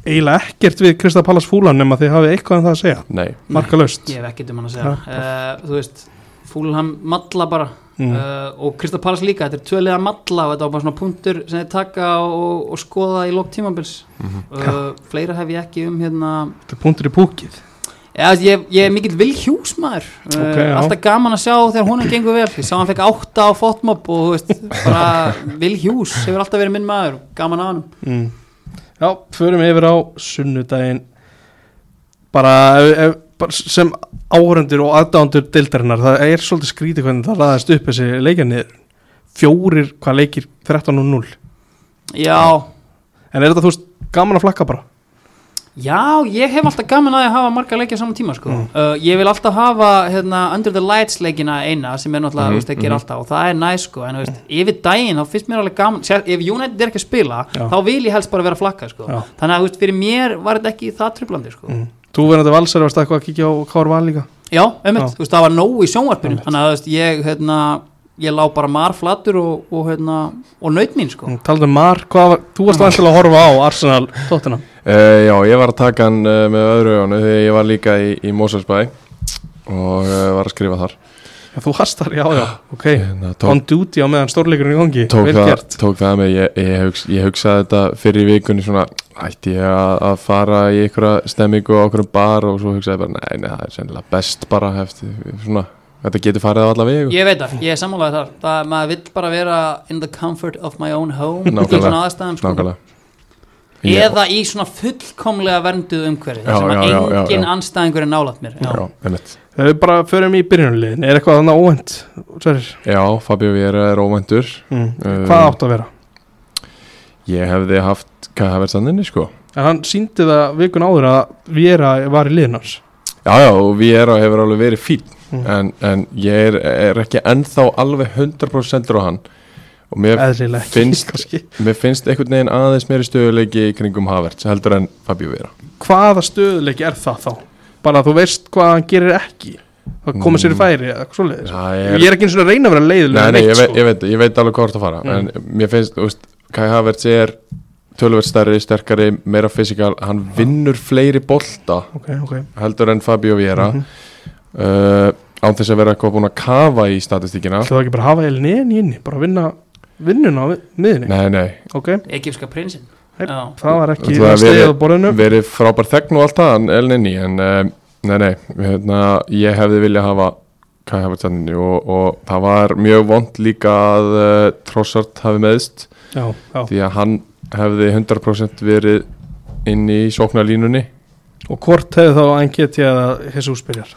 eiginlega ekkert við Krista Pallas fúlan nema þið hafið eitthvað um það að segja. Nei, marka laust ég hef ekkert um hann að segja. Uh, þú veist, Fúlham malla bara. Mm. uh, og Kristaf Pallas líka, þetta er tvölega malla og þetta var bara svona punktur sem þeir taka og, og skoða í lók tímabils. Mhm. uh, fleira hef ég ekki um hérna. Þetta er punktur í púkið Já, ég, ég er mikill Will Hughes maður. Uh, alltaf gaman að sjá þegar honum gengur vel. Ég sá hann fekk átta á fótmob og þú veist, bara Hughes hefur alltaf verið minn maður, gaman á hann mm. Já, förum yfir á sunnudaginn. Bara, ef, ef, bara sem áhörundur og aðdándur deildarinnar, það er svolítið skrítið hvernig það ræðast upp þessi leikjarnir fjórir, hvað leikir? 13 og 0 Já, En er þetta, þú veist, gaman að flakka bara? Já, ég hef alltaf gaman að að hafa marga leikja saman tíma sko. Mm. uh, Ég vil alltaf hafa hérna, Under the Lights leikina eina sem er náttúrulega, mm -hmm, ekki mhm. alltaf og það er næs sko, en veist, yfir daginn þá finnst mér alveg gaman, sér, ef United er ekki að spila Já. þá vil ég helst bara vera flakka sko. Þannig að veist, fyrir mér var þetta ekki það trublandi sko. Mm. Þú verðandi valsar, varst eitthvað að kíkja á Kár Val líka? Já, veist, það var nóg í sjónvarpinu þannig að veist, ég, hérna ég lá bara marflatur og, og, hérna, og naut mín sko. Mm. Taldu um Mar, hvað þú varst vantilega að horfa á Arsenal tóttina Uh, já, ég var að taka hann uh, með öðru ögunu þegar ég var líka í, í Moselsbæ og uh, var að skrifa þar. Já, þú hastar, já, já, ok. Hérna, tók, On duty á meðan stórleikurinn í gangi tók, það, tók það með ég, ég, hugsa, ég hugsaði þetta fyrir vikunni svona ætti ég að, að fara í einhverja stemmingu á okkur bar og svo hugsaði ég bara nei, nei, það er sennilega best bara eftir, svona, þetta getur farið á alla vegu Ég veit það, ég er sammálaði þar það, maður vill bara vera in the comfort of my own home í svona aðstæðum sko. eða í svona fullkomlega vernduð umhverfi þar Já, sem já, að já, já, engin anstæðingur er nálægt mér já. já, við bara förum í byrjunarliðin Er eitthvað þannig óvænt, Sverrir? Já, Fabio Vera er óvæntur Mm. Uh, Hvað átt að vera? Ég hefði haft hvað hefði standinni sko En hann síndi það vikun áður að Viera var í liðin hans Já, já, og Vera hefur alveg verið fín Mm. en, en ég er, er ekki ennþá alveg 100% á hann og mér, Eðlilega ekki, finnst- kannski. mér finnst einhvern veginn aðeins meiri stöðuleiki kringum Havertz heldur en Fabio Vera Hvaða stöðuleiki er það þá? Bara að þú veist hvað hann gerir ekki Það komið sér í færi eða eitthvað svoleiðis Já, Ég er ekki eins og að reyna að vera Nei, leiðilega nei, ég, sko. veit, ég, veit, ég veit alveg hvað það fara Mm. en mér finnst, þú veist, Kai Havertz er tölvöld stærri, sterkari, meira fysikal hann vinnur fleiri bolta Ok, ok heldur en Fabio Vera Mhm. Uh, án þess að vera eitthvað búin að kafa í statistíkina. Það ekki bara að hafa Elnén í inni Bara vinna vinnuna á miðinni Nei, nei, Ok, Egypska prinsinn. Það var ekki Það að verið- á borðinu. verið frábær þegn og allt það en Elnini en uh, nei, nei, hérna, ég hefði viljað hafa Kai Havertz hann og, og það var mjög vond líka að uh, Trossart hafi meðst Já, já. Því að hann hefði 100% verið inn í sóknarlínunni. Og hvort hefði þá einn getið að Jesus byrjar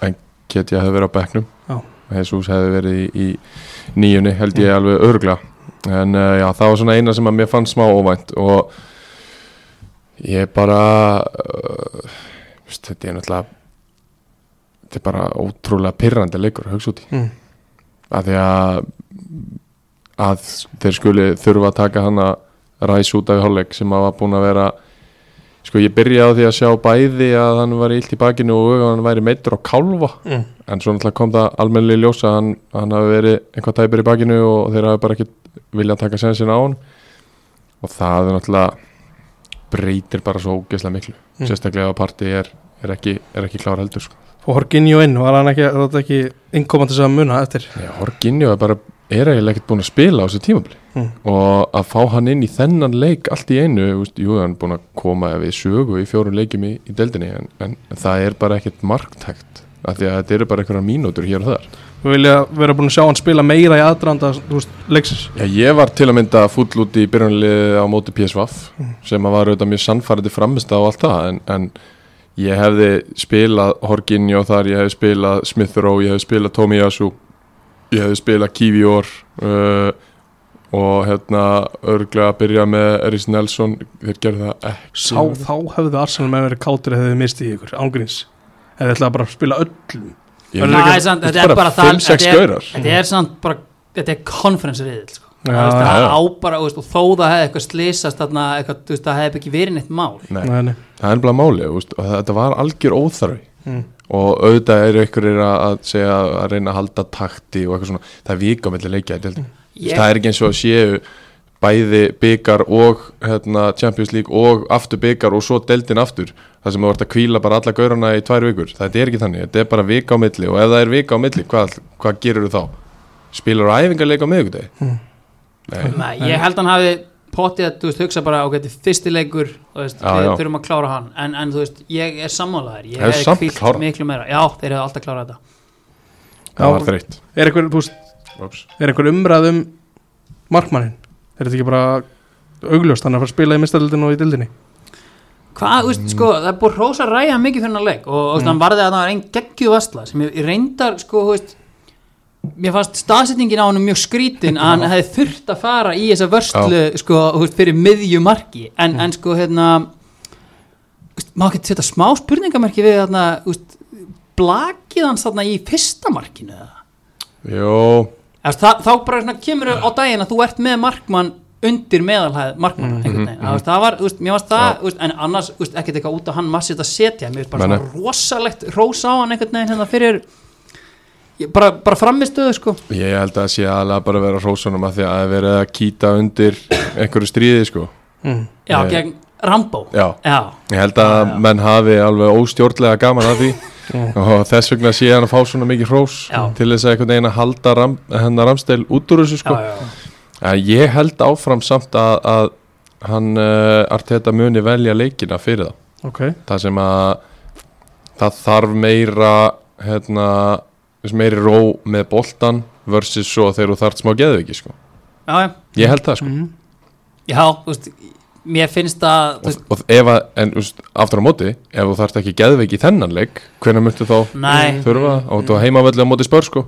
get ég hefði verið á bekknum Já. Jesus hefði verið í, í nýjunni held ég alveg örgla en uh, já, það var svona eina sem að mér fann smá óvænt og ég bara uh, veist, þetta er náttúrulega þetta er bara ótrúlega pirrandi leikur að hugsa út í mm. að því að að þeir skuli þurfa að taka hann að ræs út af hálfleik sem að var búin að vera sko ég byrjaði á því að sjá bæði að hann var illt í bakinu og að hann væri meittur á kálfa Mm. en svo náttúrulega kom það almennilega í ljós að hann, hann hafi verið einhvað tæpur í bakinu og þeir hafi bara ekki viljað taka sensin á hann og það er náttúrulega breytir bara svo ógeðslega miklu Mm. sérstaklega að parti er, er, ekki, ekki klár heldur sko. Og Horginjó inn, var hann ekki, ekki innkomandi sem að muna eftir? Já, Horginjó er bara er eiginlega ekkert búin að spila á þessu tímabli Mm. og að fá hann inn í þennan leik allt í einu, úst, jú, hann er búin að koma við sögu í fjórum leikjum í, í deildinni en, en það er bara ekkert marktækt af því að þetta eru bara einhverja mínútur hér og þar. Við vilja vera búin að sjá hann spila meira í aðdraðanda þú veist, leiksins. Já, ég var til að mynda full út í byrjunlið á móti PSV sem að var auðvitað mjög sannfærandi framist á allt það en, en ég hefði spilað Horginjó þar, ég hefði spilað Smith Rowe, ég hefði spilað Tomiyasu ég hefði spilað Kivior uh, og hérna örglega að byrja með Eris Nelson. Þeir gerðu það ekki. Sá þá hefðu Arsenal með verið kátur eða þið mistið ykkur, ángríns eða ætlaði bara að spila öllum. Nei, ekki- samt, þetta er bara það 5-6 þetta er- gaurar. þetta er samt bara þetta er conference riðil. Já, Það veist, já, það já. á bara, þú veist, og þó það hefði eitthvað veist, það hefði ekki verið neitt mál Nei, Nei, nei. það er bara máli úst, og þetta var algjör óþarfi Mm. og auðvitað eru einhverjir að segja að reyna að halda takti og eitthvað svona, það er vika á milli leikja deildinni. Ég- það er ekki eins og að séu bæði byggar og hérna, Champions League og aftur byggar og svo deildin aftur það sem þú ert að kvíla bara alla gaurana í tvær vikur það er ekki þannig, þetta er bara vika á milli og ef það er vika á milli, hvað, hvað gerur þú þá? Spilar þú æfingarleik á miðvikudegi? Mm. Nei, Nei, ég held hann hafi pottið að, þú veist, hugsa bara, ok, þetta er fyrsti leikur og þú veist, Já, við já. þurfum að klára hann en, en þú veist, ég er sammálaður ég Hefur hef samt kvílt klárað. miklu meira já, þeir hefur alltaf klárað þetta það Já. var þreytt Er einhver, þú veist, Ups. er einhver umræð um markmannin? Er þetta ekki bara augljóst, hann er að fara að spila í mistaldinu og í dildinni? Hvað, þú Mm. veist, sko, það er búið hrósa ræja mikið fyrir hann leik og, og mm. hann varði að það var einn geggju vastla sem ég, ég reyndar, sko, þú veist mér fannst staðsetningin á hann mjög skrítin að hann hefði þurft að fara í þessa vörslu sko, fyrir miðju marki. En, en sko hérna má ekki setja smá spurningamarki við veist, blakið hans þarna í fyrsta markinu eða? Jó, það, þá bara kemur á daginn að þú ert með markmann undir meðalhæð markmann mm -hmm, það, veist, það var, veist, mér varst það veist, en annars, ekkert eitthvað út á hann massið að setja, mér finnst bara rosalegt rós á hann einhvern veginn hérna fyrir bara, bara framistöðu sko. Ég held að það sé aðlega bara að vera hrósunum að því að það er verið að kýta undir einhverju stríði sko. Mm. já, Nei. gegn Rambo. Já, já, ég held að Já, já. menn hafi alveg óstjórnlega gaman að því. Og þess vegna sé hann að fá svona mikið hrós Já. til þess að einhvern veginn að halda ram, hennar ramstel út úr þessu sko. Já, já, En ég held áfram samt að, að hann uh, Arteta muni velja leikina fyrir það. Ok, það sem að það þarf meira hérna, meiri ró með boltan versus svo þegar þú þarft smá geðviki sko. já, já, ég held það sko. mm. já, þú veist mér finnst að, og, og ef að, en úst, aftur á móti ef þú þarft ekki geðviki í þennan leik hvernig myndu þá nei. þurfa? Og þú heimavelli á móti spör sko.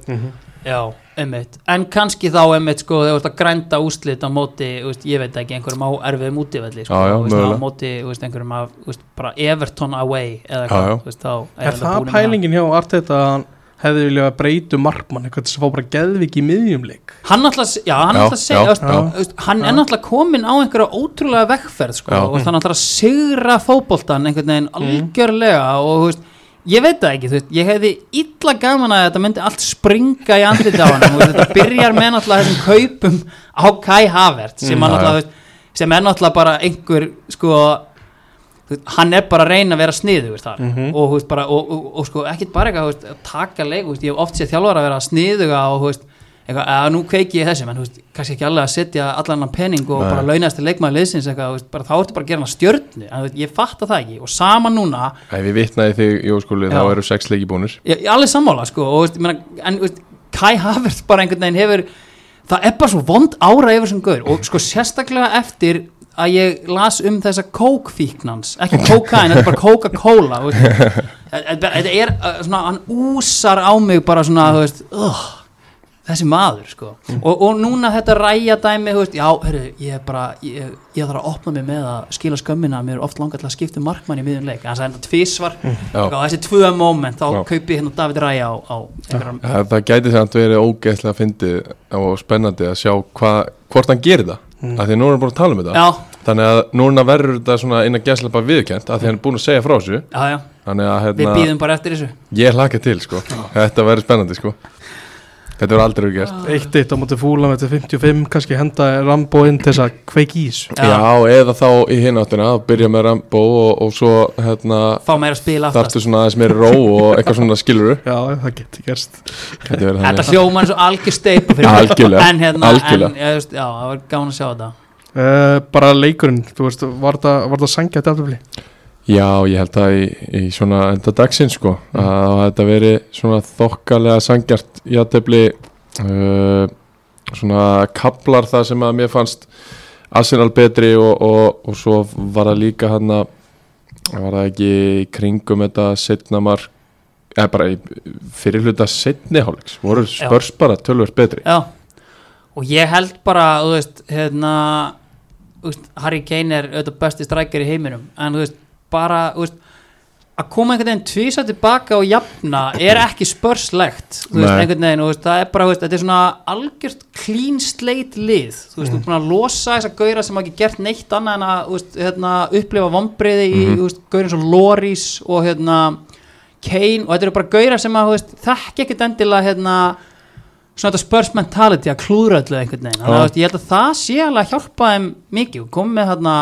já, einmitt, en kannski þá einmitt sko, þegar þú ert að grænda úslit á móti, veist, ég veit ekki, einhverjum á erfiðum útivelli, sko, Já, veist, á móti, einhverjum af, bara Everton away, eða veist, þá er það með pælingin hjá Arteta að hefði viljað að breytu markmann eitthvað að fá bara geðvik í miðjumleik hann náttúrulega, já, hann Já, náttúrulega segja, veist, já. hann er náttúrulega komin á einhverja ótrúlega vekkferð, sko, og hann náttúrulega sigra fótboltan einhvern veginn Mm. algjörlega og, veist, ég veit það ekki, veist, ég hefði illa gaman að þetta myndi allt springa í andliti á hann, og þetta byrjar með náttúrulega þessum kaupum á Kai Havert sem, Mm, hann veist, sem er náttúrulega bara einhver, sko hann er bara að reyna að vera sniður þar Mhm. og, þú veist, bara, og, og, og sko ekkit bara eitthvað, veist, að taka leik veist, ég hef oft séð þjálfara að vera sniðuga og eitthvað, að nú kveiki ég þú veist, kannski ekki alveg að setja allan hann penning og Nei. bara launast til leikmaður liðsins eitthvað, bara, þá ertu bara að gera hann stjörnu en ég fatta það ekki og sama núna ef ég vitnaði þig Jóskóli þá Já. eru sex leiki búnir alveg sammála sko og, meina, en Kai Havertz bara einhvern veginn hefur það er bara svo vond ára yfir sem gaur og sko sérstaklega eftir að ég las um þessa kókfíknans ekki kókain, þetta er bara veist. þetta er uh, svona, hann úsar á mig bara svona, þú veist, uh, þessi maður sko, og, og núna þetta ræja dæmi, veist, já, hörru ég er bara, ég, ég þarf að opna mig með að skila skömmina, mér er oft langar til að skipta um markmann í miðjum leik, en það er tvísvar Já. og þessi tvö moment, þá kaupi hérna David Ræja á, á það, það gæti samt verið ógeðslega fyndið og spennandi að sjá hva, hvort hann gerir það Mm. af því að nú er hann búin að tala um þetta já, þannig að núna verður þetta svona inn að gæsla bara viðkjönt af því að hann er búin að segja frá þessu já, já, að við hérna, býðum bara eftir þessu ég hlaka til sko. þetta verður spennandi sko. Þetta verður aldrei verið gert eitt eitt á móti fúlam eftir 55 kannski henda Rambo inn til þess að kveiki í þessu Já. já. eða þá í hináttina að byrja með Rambo og, og svo hérna, fá meira spil aftast þarftu svona aðeins meiri ró og eitthvað svona skiluru já, það getur gerst Þetta þannig. hljóma eins og algjör mig. Algjörlega, En hérna, algjörlega. en, ég, veist, já, það var gáðan að sjá þetta uh, bara leikurinn, þú veist, var það, var það sangjætt aftöfli? Já, ég held að í, í svona enda dagsins sko að þetta veri svona þokkalega sangjart í aðtefli uh, svona kaplar það sem að mér fannst Arsenal betri og, og, og svo var það líka hann að var það ekki í kringum þetta setna mark eða bara fyrir hluta setni hálfleiks voru spörs bara tölvöld betri. Já, og ég held bara, þú veist, hérna Harry Kane er auðvitað besti strækjar í heiminum, en þú veist bara, þú veist að koma einhvern veginn tvísa tilbaka og jafna er ekki spörslegt þú veist, einhvern veginn, þú veist, það er bara, veist, þetta er svona algjört clean slate lið þú veist, þú er búin að losa þessa gauðra sem hafa ekki gert neitt annað en að, veist, hérna upplifa vombriði í, þú veist, gauðrin svo Loris og hérna Kane, og þetta eru bara gauðra sem að, þekki ekkert endilega, hérna svona þetta spurs mentality að klúðra öllu einhvern veginn, þannig að ég held að það sé alveg að hjálpa þeim mikið. Og komið hérna,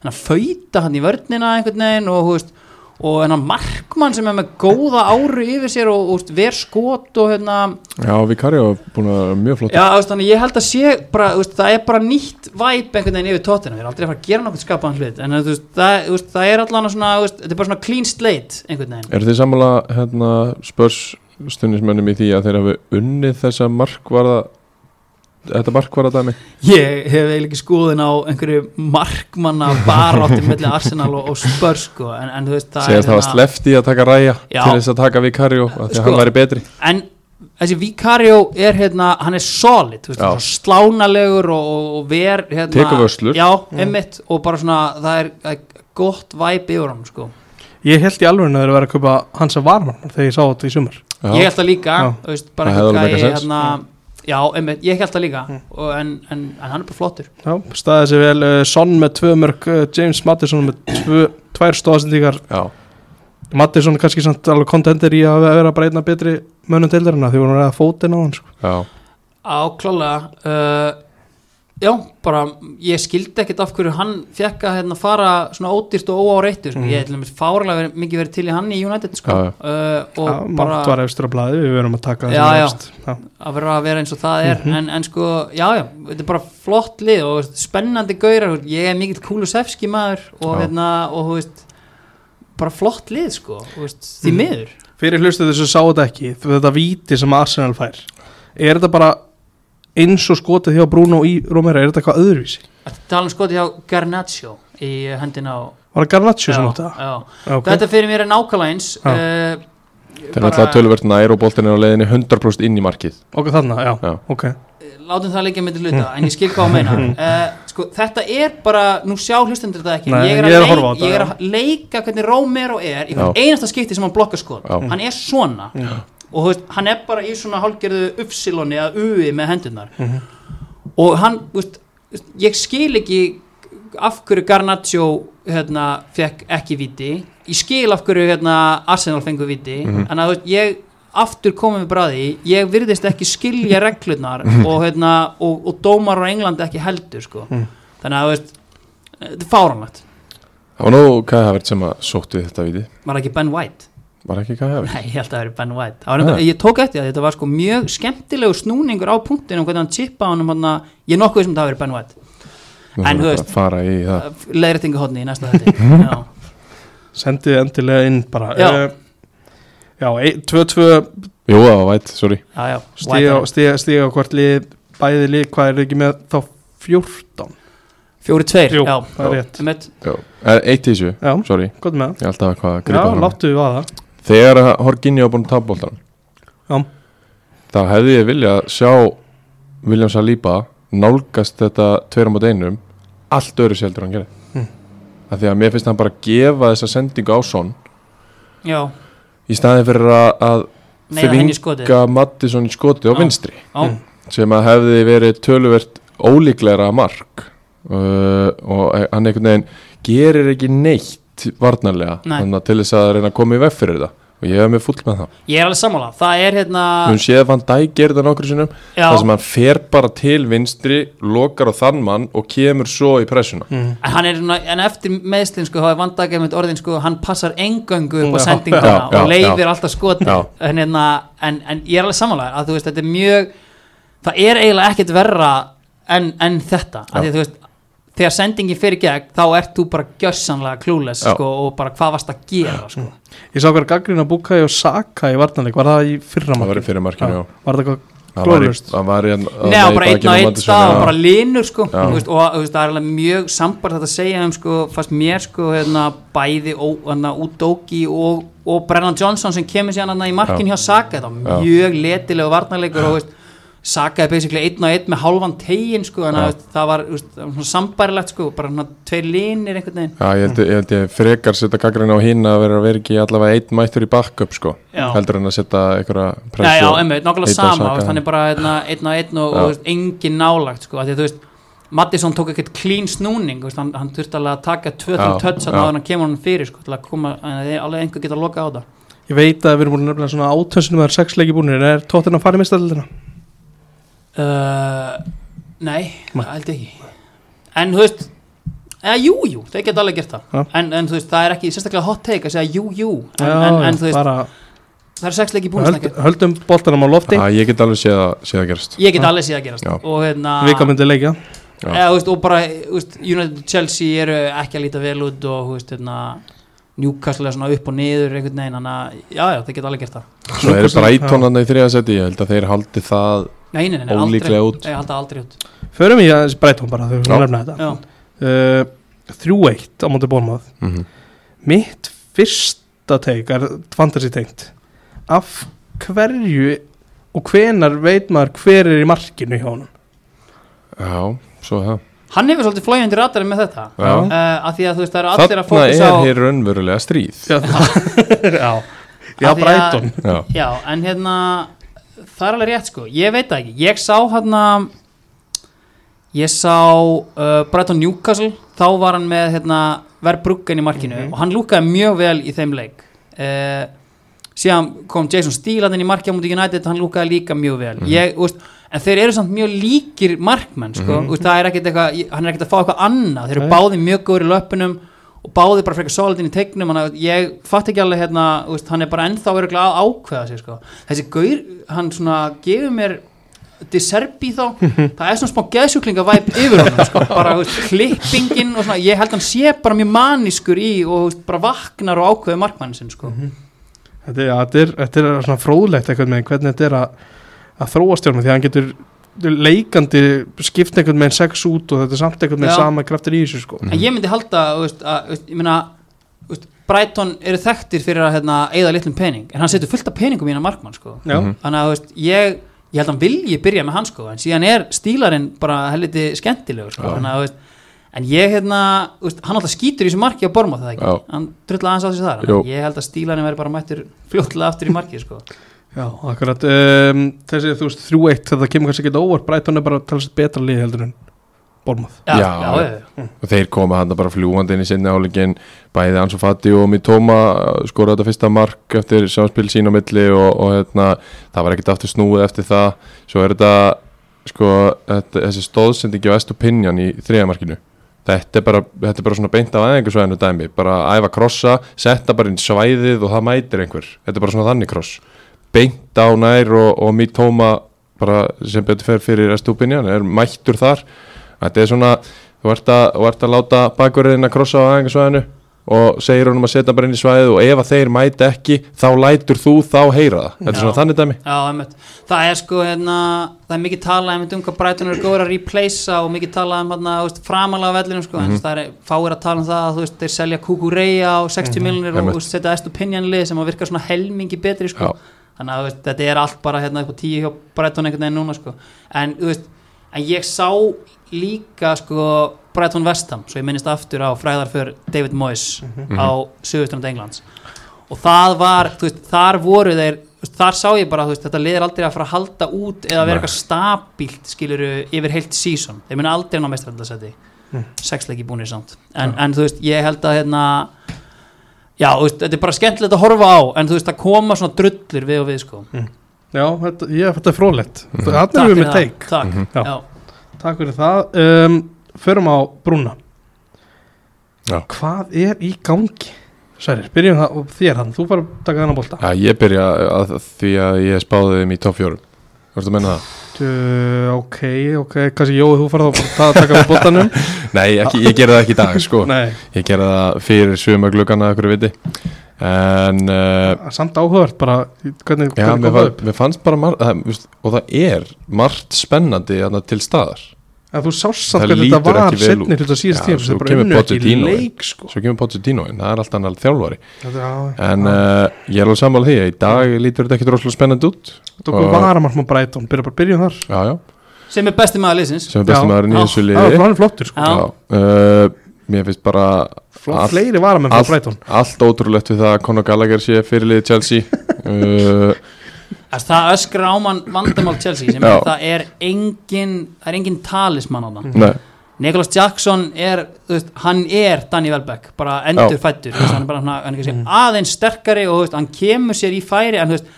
hérna fauta hann í vörnina einhvern veginn og veist og hérna markmann sem er með góða áru yfir sér og, og ver skot og hérna, Já, Vicario er búin að mjög flott já, veist, þannig ég held að sé bara, veist, það er bara nýtt væp einhvern veginn yfir tóttina, við erum aldrei að fara að gera nokkuð skapaðan hlut, en það, það er allan svona, þetta er bara svona clean slate einhvern veginn, Er þið sammála hérna, spörs stundismönnum í því að þeir hafi unnið þessa markvarða þetta markvarða dæmi? ég hef eiginlega ekki skoðin á einhverju markmanna baráttum melli Arsenal og, og Spurs sko, en, en þú veist, það Segja það var hérna- slefti að taka ræja Já. til þess að taka Vicario að því að Sko. hann væri betri en þessi Vicario er hérna, hann er solid þú veist, svona slánalegur og, og, og ver hérna, Tekur vörslur. já, einmitt, og bara svona það er, það er gott væp yfir hann sko. Ég held í alveg að þeir eru að vera að kaupa Hansa Varman þegar ég sá þetta í sumar Já. ég held það líka þú veist, bara Það hérna, já, einmitt, ég held það líka. Og, en, en, en hann er bara flottur. Já, staðið sér vel, uh, Son með tvö mörg uh, James Mattisson með tvö, tvær stóðsendíkar Já, Mattisson er kannski samt alveg kontentir í að vera bara einna betri mönnum deildarina því voru að ræða fótinn á hann sko. já, klálega uh, já, bara ég skildi ekkert af hverju hann fekk að hérna, fara svona ódýrt og óáreittu sko. Mhm. ég hef fárlega verið, mikið verið til í hann í United sko. Já, já. uh, og Já, bara Mátt var efstur á blaði, við verum að taka það Já, sem já. að vera að vera eins og það er Mhm. en, en sko, já, já, þetta er bara flott lið og veist, spennandi gaurar ég er mikill Kulusevski maður og, Já. hérna, og þú veist bara flott lið, sko, veist, því Mhm. miður Fyrir hlustu þessu sá þetta ekki þetta víti sem Arsenal fær er þetta bara eins og skotið hjá Bruno í Romero, er þetta eitthvað öðruvísi? að tala um skoti hjá Garnaccio í hendina á Var það Garnaccio sem átti það? já. Já, ok. þetta fyrir mér er nákvæmlega eins uh, það er alltaf töluvert nær og boltin er á leiðinni 100% inn í markið Ok, þarna, já, Já. ok látum það líka með til hluta en ég skil hvað að meina uh, sko, þetta er bara, nú sjá hlustendur þetta ekki Nei, ég er, ég er að leik- þetta, ég er að leika hvernig Romero er í einasta skipti sem hann blokkar skot Já. hann er svona og veist, hann er bara í svona hálgerðu uppsiloni eða ui með hendurnar Mhm. og hann, veist, ég skil ekki af hverju Garnaccio hérna, fekk ekki viti ég skil af hverju hérna, Arsenal fengu viti Mhm. en að ég aftur komið með bræði, ég virðist ekki skilja reglurnar Mhm. og, hérna, og, og dómar á Englandi ekki heldur sko. Mhm. þannig að veist þetta er fáranlegt, Það var nú Kai Havert sem að sótti þetta viti var ekki Ben White Var ekki Kai Havert? Nei, ég held að það veri Ben White. Það Nei. Ég tók eftir það, þetta var sko mjög skemmtilegu snúningur á punktinu og hvernig hann chippa honum hana, ég er nokkuð sem það veri Ben White. Nú En þú bara veist- að fara í það. næsta þetta Já, Sendið endilega inn bara Já. Eh, Já, ein- tvö, tvö. Jú, það var væt, sorry. Já, já stiga, White stiga, stiga á hvort lið bæði lið, hvað er ekki með þá 14? Fjóri tveir, Jú, já. það er rétt. Eh, Eitt í þessu, Já, sorry. gott með Ég er alltaf eitthvað að það gripa Já, láttu við að það Þegar Horginni var búin að tapa boltan Já. þá hefði ég viljað sjá William Saliba nálgast þetta tveira mot einum allt öðru seldur hann gerir Mm. af því að mér finnst hann bara gefa þessa sendingu á son Já, í staðin fyrir að, að þvinga Mattisson í skoti á vinstri. Já, Mm. sem að hefði verið töluvert ólíklegra mark. Uh, og hann einhvern veginn gerir ekki neitt varnarlega Nei. þannig að til þess að reyna að koma í veg fyrir þetta og ég hef mig full með það. Ég er alveg sammála. Það er hérna höfum séð að Van Dijk gerir þetta nokkur sinnum Já, þar sem hann fer bara til vinstri lokar á þann mann og kemur svo í pressuna. Mm. en hann er en eftir meðslinn sko, þá er vandagið með orðin sko, hann passar engöngu upp á sendinguna Já, já, og leifir já. alltaf skoti en, hérna, en, en ég er alveg sammála að þú veist, þetta er mjög það er eiginlega ekkert verra en, en þetta, að því að þú veist þegar sendingin fyrir gegn, þá ert þú bara gjörsanlega klúles Já. sko, og bara hvað varst að gera sko. Ég sá hver gaggrina Bukai og Saka í varnarleik Var það í fyrra það var já. Það eitthvað það var, í, glóðlust? það var að- að einn á einn stað já. og bara linur sko, Já. þú veist, og veist, það er alveg mjög sambart þetta að segja um sko, fast mér sko, hérna, bæði ó, hérna, Udoki og, og Brennan Johnson sem kemur síðan hérna, í markin hjá Saka þetta var mjög letilegu varnarleikur og veist, Saka er basically einn og einn með hálfan tegin sko, þannig að Já. það var svona sambærilegt sko, bara svona tveir linir einhvern veginn Já, ég held, ég held ég frekar setja gaggrinn á hinn að vera að vera ekki allavega einn mættur í backup sko, Já. heldur en að setja einhverja Já, pressu já, emmi, nákvæmlega heita sama, er bara hérna, einn og einn og, og Já. engin nálagt sko, af því að þú veist, Mattisson tók ekkert clean snúning, veist, hann, hann þurfti alveg að taka 2-3 Já, tötts já. að hann kemur hann fyrir sko, til að koma, alveg einhver geta að loka á það Ég veit að við erum búin að nefnilega svona átössunum Það er sex leiki búinir Er tóttin að fara í mistaldina? Uh, Nei, það held ekki. En þú veist eða jú, jú, þeir geta alveg gert það. Já. en, en þú veist, það er ekki sérstaklega hot take að segja jú, jú. En, Já, en, en þú veist, bara það er sex leiki búin höld, Höldum boltanum á lofti. Já, ég get alveg séð að, séð að gerast. Ég get alveg séð að gerast. Og hérna Vika myndi leikja. Eða, veist, og bara veist, United og Chelsea eru ekki að líta vel út og veist, hérna Newcastle er svona upp og niður einhvern veginn, þannig að já, já, þeir geta alveg gert það. Svo eru Brighton hann í þriða seti, ég held að þeir haldi það Nei, nei, nei, aldrei, út. Nei, halda aldrei út. Förum í aðeins breytum bara þegar við nefna þetta. Já, uh, 3-1 á móti bólmað mm Mitt fyrsta teik er fantasy tengt. Af hverju og hvenar veit maður hver er í markinu hjá honum? Já, svo er það. Hann hefur svolítið flóið undir radarinn með þetta. Já. uh, af því að þú veist það eru allir að Þarna fókus á er hér raunverulega stríð. Já, já, já að- Brighton. Já, Já, en hérna það er alveg rétt sko, ég veit það ekki. Ég sá hérna ég sá uh, Brighton Newcastle. Þá var hann með hérna Verbruggen í markinu Mhm. og hann lúkaði mjög vel í þeim leik. Uh, síðan kom Jason Steele hann inn í markja mútið United, hann lúkaði líka mjög vel. Mhm. ég, úst, en þeir eru samt mjög líkir markmenn sko, úst, það er ekkit eitthvað hann er ekkit að fá eitthvað annað, þeir eru báði mjög góður í löpunum og báði bara frekar solid inn í tegnum ég fatt ekki alveg hérna úst, hann er bara ennþá verið að ákveða sig sko. þessi gaur, hann svona gefur mér Deserbi þá það er svona smá geðsjúklinga væp yfir honum sko. bara úst, klippingin og svona ég held hann sé bara mjög manískur í og úst, bara vaknar og ákveður markmann sinn sko. þetta er, já, þetta þetta er svona fróðlegt eitthvað með hvernig þetta er að, að þróast hjá honum því að hann getur leikandi skipt einhvern meginn sex út og þetta er samt einhvern meginn Já. sama kraftur í þessu sko en ég myndi halda veist, að, veist, ég meina þú veist, Brighton eru þekktir fyrir að hérna, eigða litlum pening en hann setur fullt af peningum í hennar markmann sko. Mhm. þannig að ég, ég held að hann vilji byrja með hann sko, en síðan er stílarinn bara helviti skemmtilegur sko, þannig að en ég hérna, hann alltaf skýtur í þessu marki á Borma það ekki, Já. hann drulla aðeins á þessu þar ég held að stílarinn verði bara mættur fljótlega aftur í marki sko. já, akkurat. Um, þessi þú veist 3-1 þetta kemur kannski ekki óvart. Brighton er bara talast betra lið heldur en Bournemouth. Já, Já, já, já. og þeir koma hann bara fljúandi inn í sinni áleikin bæði Ansu Fati og Mitoma skora þetta fyrsta mark eftir samspil sín á milli og, og hérna, það var ekkert aftur snúið eftir það. Svo er þetta sko, þetta, þessi stóðsendingi á Estopinion í þriðamarkinu þetta er bara, þetta er bara svona beint af aðeingarsvæðinu dæmi, bara æfa krossa setta bara inn í svæðið og það mætir einhver. Þetta er bara svona þannig kross beint á nær og, og Mitoma bara sem betur fer fyrir Estopinion er mættur þar. Þetta er svona, þú ert að, þú ert að láta bakverðin að krossa á aðeingarsvæðinu og segir honum að setja bara inn í svæðið og ef að þeir mæta ekki, þá lætur þú þá heyra það, þetta er svona þannig dæmi. Já, það er sko hérna, það er mikið talað um hvað Brighton eru góður að replacea og mikið talað um hérna, framalega vellinum sko, þú veist, það er fáir að tala um það að veist, þeir selja Kukureya á 60 miljonir og Einmitt. þú veist, setja Estupinian-lið sem að virka svona helmingi betri sko. Já. Þannig að veist, þetta er allt bara hérna tíu hjá Brighton einhvern veginn núna sko. en veist, en ég sá líka sko Brighton Vestham, svo ég minnist aftur á fræðar fyrir David Moyes á Suðustrand Englands. Og það var, veist, þar voru þeir þar sá ég bara, veist, þetta liðir aldrei að fara að halda út eða vera eitthvað stabílt skiluru yfir heilt season. Þeir muni aldrei ná mestraraldarsæti mm. sexleiki búinir samt. En, en þú veist, ég held að hérna já, þú veist, þetta er bara skemmtilegt að horfa á en þú veist, að koma svona drullur við og við sko já, þetta, ég, þetta er fróðlegt Mhm. þannig Takk erum við með teik Takk. Já. já. takk fyrir það um, förum á brúna Já. hvað er í gangi Særir, byrjum það og þér hann, þú fara að taka þennan bolta Já, ég byrja að, því að ég spáði þeim í topp fjórum Þú veist að menna það? Uh, ok, ok, kannski Jói, þú fara þá að taka á boltanum. Nei, ekki, ég gera það ekki í dag, sko. Ég gera það fyrir sumagluggana, ykkur viti. En uh, samt áhugavert bara, hvernig, Já, hvernig mér, fann, upp? mér fannst bara mar, það, veist, og það er margt spennandi til staðar að þú sást samt Það hvernig þetta var setni út. hluta síðast tíma svo kemur Pochettino sko. inn, það er alltaf annar þjálfari. Þetta- já, en uh, ég er alveg sammála því að í dag lítur þetta ekki droslega spennandi út. Tókum og- varamarkmann Brighton, byrja bara byrjum þar. Já, já, sem er besti maður liðsins. Sem er besti Já, maðurinn í það liði. var hann flottur sko. Já. Já, uh, mér finnst bara Flott, Allt- fleiri varamenn frá allt, Brighton. allt ótrúlegt við það að Conor Gallagher sé fyrirliði Chelsea. Uh, Þess, það öskrar á mann vandamál Chelsea sem Já. er, það er engin það er engin talismann á það nei, Nicholas Jackson er, veist, hann er Danny Welbeck, bara endur fættur hann er bara svona, hann er kannski aðeins sterkari og veist, hann kemur sér í færi en þú veist,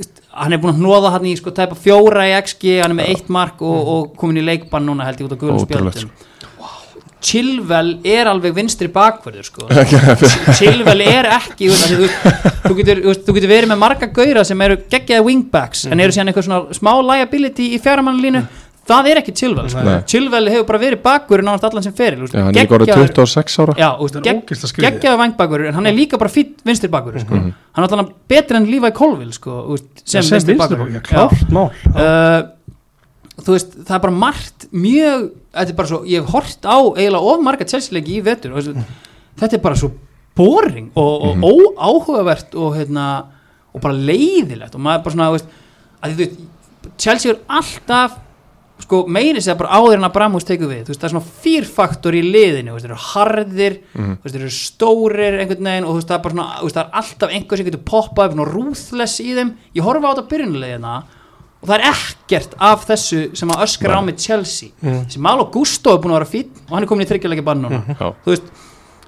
veist, hann er búin að hnóða hann í sko tæpa fjóra í XG, hann er með eitt mark og, og komin í leikbann núna held ég út á gulum spjöldum Chilwell er alveg vinstri bakverður sko. Chilwell er ekki þú, þú, þú, getur, þú, getur verið með marga gauðra sem eru geggjaði wingbacks en eru síðan eitthvað svona smá liability í fjaramannlínu það er ekki Chilwell sko. Chilwell hefur bara verið bakverður nánast allan sem feril já, hann er orðið 26 ára. Er geggjaði vangbakverður en hann er líka bara fýtt vinstri bakverður sko. hann er alltaf betri en Levi Colville sko, sem, sem vinstri bakverður bakverður, klárt mál Já. uh, þú veist, það er bara margt mjög, þetta er bara svo ég hef hort á eiginlega of marga Chelsea-leiki í og þessu, þetta er bara svo boring og, og óáhugavert og hérna og bara leiðilegt og maður bara svona, þú veist að því þú veist Chelsea er alltaf sko meiri segja bara áður en að Bramhús tekur við veist það er svona fýrfaktor í liðinu veist þeir eru harðir, þú veist þeir eru stórir einhvern veginn og það er bara svona það er alltaf einhver sem getur poppað upp svona ruthless í þeim, ég horfa á þetta byrjunlegina og það er ekkert af þessu sem að öskra á með Chelsea. Mm. sem Malo Gusto er búin að vera fín og hann er komin í þryggjarleika bann núna. Já, þú veist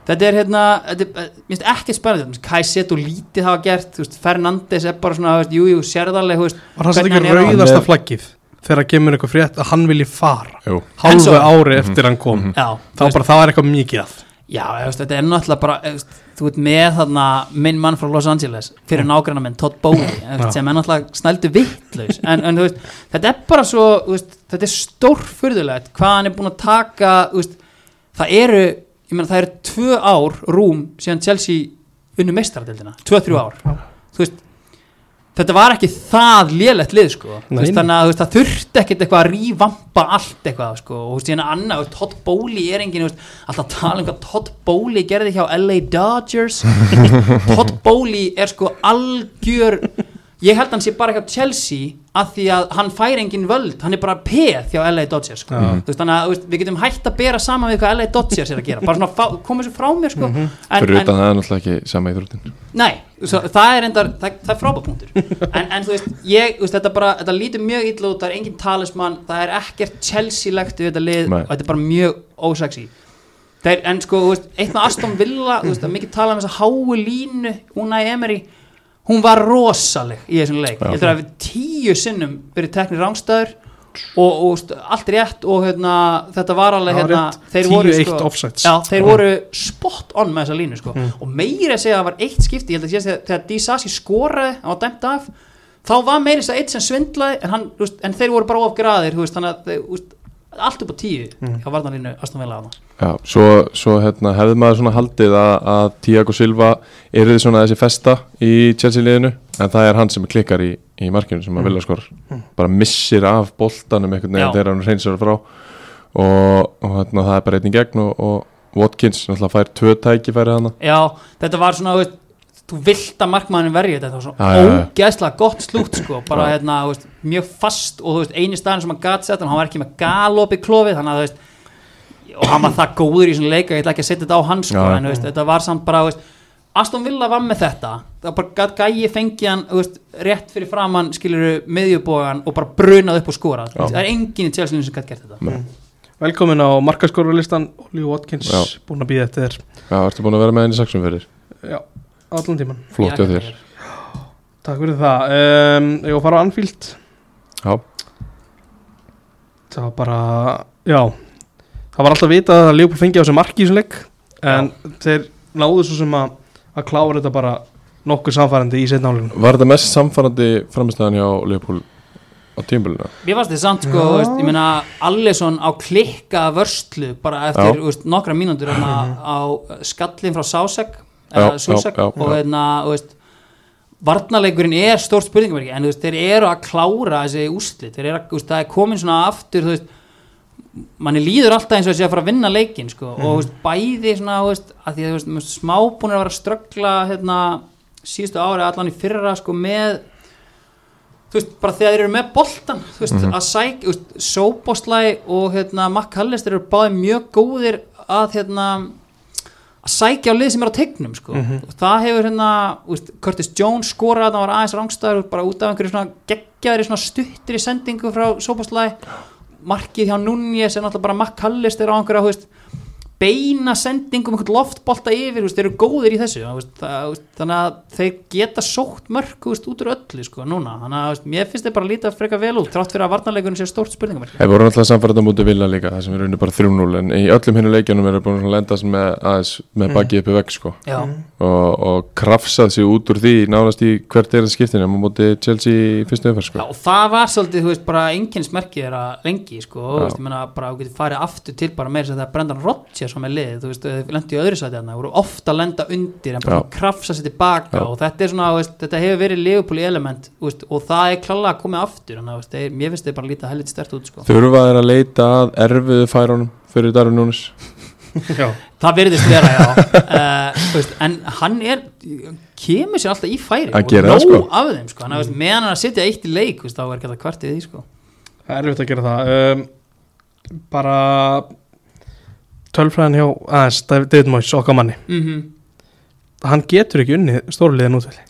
þetta er hérna, þetta er, eh, mér finnst ekki spennandi. Kajset og lítið hafa gert þú veist, Fernandes er bara svona, veist, jú, jú, sérðarleg þú veist, Var það hvernig ekki rauðasta er- flaggið þegar kemur eitthvað frétt að hann vilji fara? Hálfu ári eftir hann kom. Já, þá bara það er eitthvað mikið að Já, veist, þetta er náttúrulega bara veist, þú veit með þarna minn mann frá Los Angeles fyrir nágrannar minn Todd Já. sem er náttúrulega snældu vittlaus en, en veist, þetta er bara svo þetta er stórfurðulegt hvað hann er búin að taka það eru, ég meina það eru tvö ár rúm síðan Chelsea unnu meistaradildina, tvö, þrjú ár. Þú veist þetta var ekki það lélegt lið sko. Veist, þannig að veist, það þurfti ekkert eitthvað að rívampa allt eitthvað sko. Og hérna annað, Todd Bowley er engin alltaf tala um hvað Todd Bowley gerði hjá LA Dodgers. Todd Bowley er sko algjör ég held að hann sé bara hjá Chelsea að því að hann fær engin völd hann er bara peð hjá LA Dodgers sko. Já. Þú veist, þannig að veist, við getum hægt að bera saman við hvað LA Dodgers er að gera bara svona koma þessu frá mér sko. en, fyrir en, utan það er náttúrulega ekki sama íþróttin Nei, svo, það er endar, það, það er frábæð punktur en, en þú veist, ég, veist, þetta bara þetta lítur mjög illa út, það er engin talismann það er ekkert Chelsea-legt við þetta lið Nei. og þetta er bara mjög ósexy en sko, eitt með Aston Villa mikið tala um þessa háu línu Unai Emery, hún var rosaleg í þessum leik, Já. ég heldur að við tíu sinnum verið teknir rángstæður og, og allt rétt og hérna, þetta var alveg hérna, þeir voru 10-1 sko, já, þeir voru spot on með þessa línu sko. Mm. og meira að segja að það var eitt skipti ég held að sé að þegar Disasi skoraði hann var dæmt af þá var meira að segja eitt sem svindlaði en, hann, veist, en þeir voru bara of graðir þú veist, þannig að þeir, allt upp á tíu Mm. Aston Villa hana. Já, svo, svo hérna, hefði maður svona haldið að, að Tiago Silva er þið svona þessi festa í Chelsea liðinu en það er hann sem klikkar í, í markinu sem að vilja skor bara missir af boltanum einhvern veginn þegar hann reynsar frá. Og, og hérna, það er bara einn í gegn og, og Watkins náttúrulega fær tvö tækifæri hana já, þetta var svona þú veist, þú vilt að markmannin verja þetta þetta var Já, já, svona já. ógeðslega gott slútt sko, bara Já. hérna, veist, mjög fast og þú veist, eini staðin sem hann gat sett hann var ekki með galop í klofið þannig að þú veist og hann var það góður í svona leika, ég ætla ekki að setja þetta á hann sko, en þú veist, þetta var samt bara þú veist, Aston Villa var með þetta það bara gat gæi fengi hann rétt fyrir framann skiluru miðjubógan og bara brunað upp og skora Já. það er enginn í Chelsea sem gæti gert þetta Nei. Velkomin á markaskorfarlistan Oli Watkins, Já. búin að býða eftir þér Já, ertu búin að vera með henni sexum fyrir Já, allan tíman flott hjá þér. Takk fyrir það. Um, Ég var að fara á Anfield? Já, Það var bara, já. Það var alltaf vitað að Leopold fengi á þessu marki í þessum leik En þeir náðu svo sem að, að klára þetta bara nokkuð samfærandi í setna álegunum var þetta mest samfarrandi framistæðan hjá Leopold á tímbilinu? Mér fannst þetta samt sko, Já. veist, ég meina Allison á klikka vörslu bara eftir Já. veist, nokkra mínútur hérna, á skallin frá Sásek Já, og hérna, varnarleikurinn er stórt spurningverki en veist, þeir eru að klára þessi úslit, þeir eru að, veist, það er komin svona aftur, þú veist manni líður alltaf eins og þessi að fara að vinna leikin sko, og þú veist, bæði svona, veist, að því að smábúnir að vera að ströggla hérna, síðustu ári allan í fyrra sko, með þú veist, bara þegar þeir eru með boltan þú veist, Mhm. að sæk, þú veist, Sóboslæ og hérna, McAllister eru báði mjög góðir að hérna sækja á lið sem er á tegnum sko. Mhm. og það hefur hérna veist, Curtis Jones skorað, það var aðeins rángstæður bara út af einhverju svona geggjaðri svona stuttir í sendingu frá Sóboslæ markið hjá Núñez er náttúrulega bara McAllister á einhverja þú veist, beina sendingum einhvern loftbolta yfir, veist, þeir eru góðir í þessu veist, það, veist, þannig að þeir geta sótt mörg út úr öllu sko, núna. Þannig að mér finnst þeir bara að líta freka vel út þrátt fyrir að varnarleikurinn sé stórt spurningum Þeir voru náttúrulega samfærandi á múti vilja líka það sem er unni bara 3-0 en í öllum hinnu leikjunum eru búin að lenda með, aðeins, með bakið uppi vegg sko. já, og, og krafsað sig út úr því nánast í hvert er það skiptinu á múti Chelsea í fyrstu Já, sko. og það var svolítið, bara einkennismerkið er að ég Rodgers var með lið, þú veist, þau lendi í öðru sæti þarna, voru ofta að lenda undir en bara krafsa sér tilbaka Já. og þetta er svona, þú veist, þetta hefur verið Liverpool element, þú veist, og það er klálega að koma aftur, að, þeir- mér finnst þeir bara líta hellit stert út, sko. Þurfa þeir að leita að erfiðu færunum fyrir Darvin Núnes Já, það verðist vera, já uh, veist, en hann er kemur sér alltaf í færi og nóg sko. af þeim, sko, hann, mm. meðan hann er að sitja eitt í leik, veist, þá er ekki að kvartið því, sko það er erfitt að gera það um, Bara Tölfræðin hjá aðeins David Moyes, okkar manni mm Hann getur ekki unni stórliðin útvelli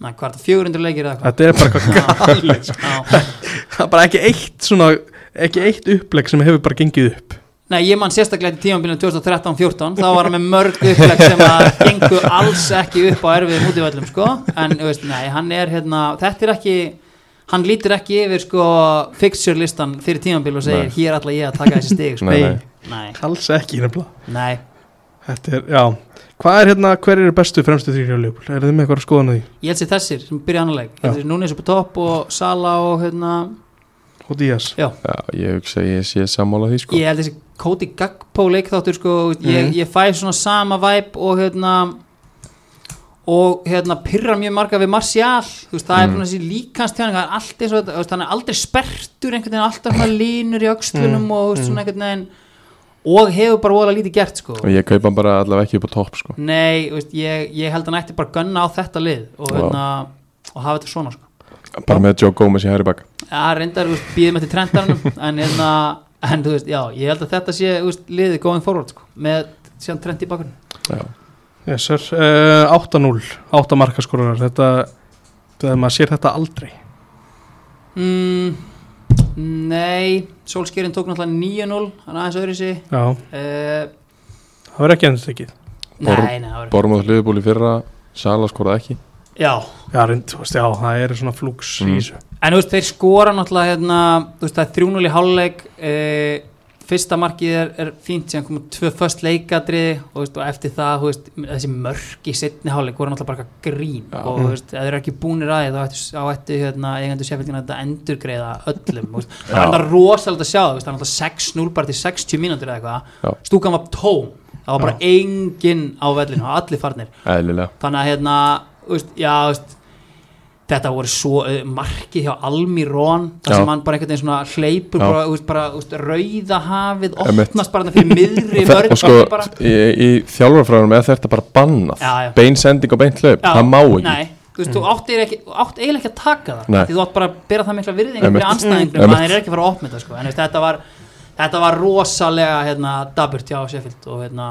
Nei, hvað er það, 400 leikir eða hvað? Þetta er bara eitthvað. Já. Það er bara ekki eitt svona Ekki eitt upplegg sem hefur bara gengið upp Nei, ég man sérstaklega í tímabilinu 2013-14 þá var hann með mörg upplegg sem að gengu alls ekki upp á erfiðum útivöllum sko, en þú veist, nei, hann er hérna, þetta er ekki hann lítur ekki yfir sko fixture listan fyrir tímabil og segir Nei. hér ætla ég að taka þessi stig sko. Nei, nei. Alls ekki nefnilega nei. Þetta er, já Hvað er hérna, hver eru bestu fremstu þrýri á Leopold? Er þið með eitthvað að skoða því? ég held sér þessir sem byrja annar leik, Já. þessi Núnes upp á topp og Sala og hérna Og Díaz já, já, ég hugsa að ég sé sammála því sko ég held þessi Cody Gagpo leikþáttur sko, ég, Mhm. ég fæ svona sama væp og hérna og hérna pyrra mjög marga við Martial. Þú veist, það er Mm. svona þessi líkanstjáning það er allt eins og þetta, hann er aldrei sperrtur einhvern veginn, alltaf svona línur í öxlunum Mm, og veist, mm. svona einhvern veginn. Og hefur bara voða lítið gert sko. Og ég kaupa bara allavega ekki upp á topp sko. Nei, veist, ég, ég held að hann ætti bara að gunna á þetta lið og, hérna, og hafa þetta svona sko. Bara með Joe Gomez í hæri bak. Já, reyndar, býðum eftir trendarinn en hérna, en þú veist, já, ég held að þetta sé, veist, liðið going forward, sko, með síðan trend í bakgrunn. Já, Yes sir, uh, 8-0 8 markaskorar, þetta þegar maður sér þetta aldrei. Mm, nei, Solskýrin tók náttúrulega 9-0, hann aðeins öðru sig. Já, Uh, það verður ekki endur ekki Bor- nei, nei, það var Bormóð hliðbúli fyrra Sala skoraði ekki. Já, Já, reynd, þú veist, já, það er svona flúks Mm. í þessu. En þú veist, þeir skora náttúrulega, hérna, þú veist, það er 3-0 í hálfleik, uh, fyrsta markið er, er fínt, síðan komum tvö föst leikadriði og, og eftir það, veist, þessi mörk í setni hálfleik voru náttúrulega bara grín. Já. og þú veist, ef þeir eru ekki búnir að því þá ættu, þá ættu hérna, eigendur sérfjöldina þetta endurgreiða öllum, þú veist, það Já. er þetta rosalega að sjá, það er náttúrulega 6-0 bara til 60 mínútur eða eitthvað, stúkan var tóm, það var bara enginn á vellinu, allir farnir. Eðlilega. Þannig að hérna, já, þú veist þetta voru svo uh, markið hjá Almirón þar sem hann bara einhvern veginn svona hleypur bara, veist, bara, veist, rauða hafið opnast bara fyrir miðri vörn Og sko, í, í þjálfarfræðunum er þetta bara bannað. Já, já. Bein sending og beint hlaup, það má ekki. Nei, þú veist, þú átt eiginlega ekki, þú átt eiginlega ekki að taka það. Nei. því þú átt bara að bera það mikla virðingu Einmitt. fyrir anstæðingum Einmitt. að þeir eru ekki að fara að opna þetta sko. en þetta var þetta var rosalega hérna, daburt hjá Sheffield og hérna,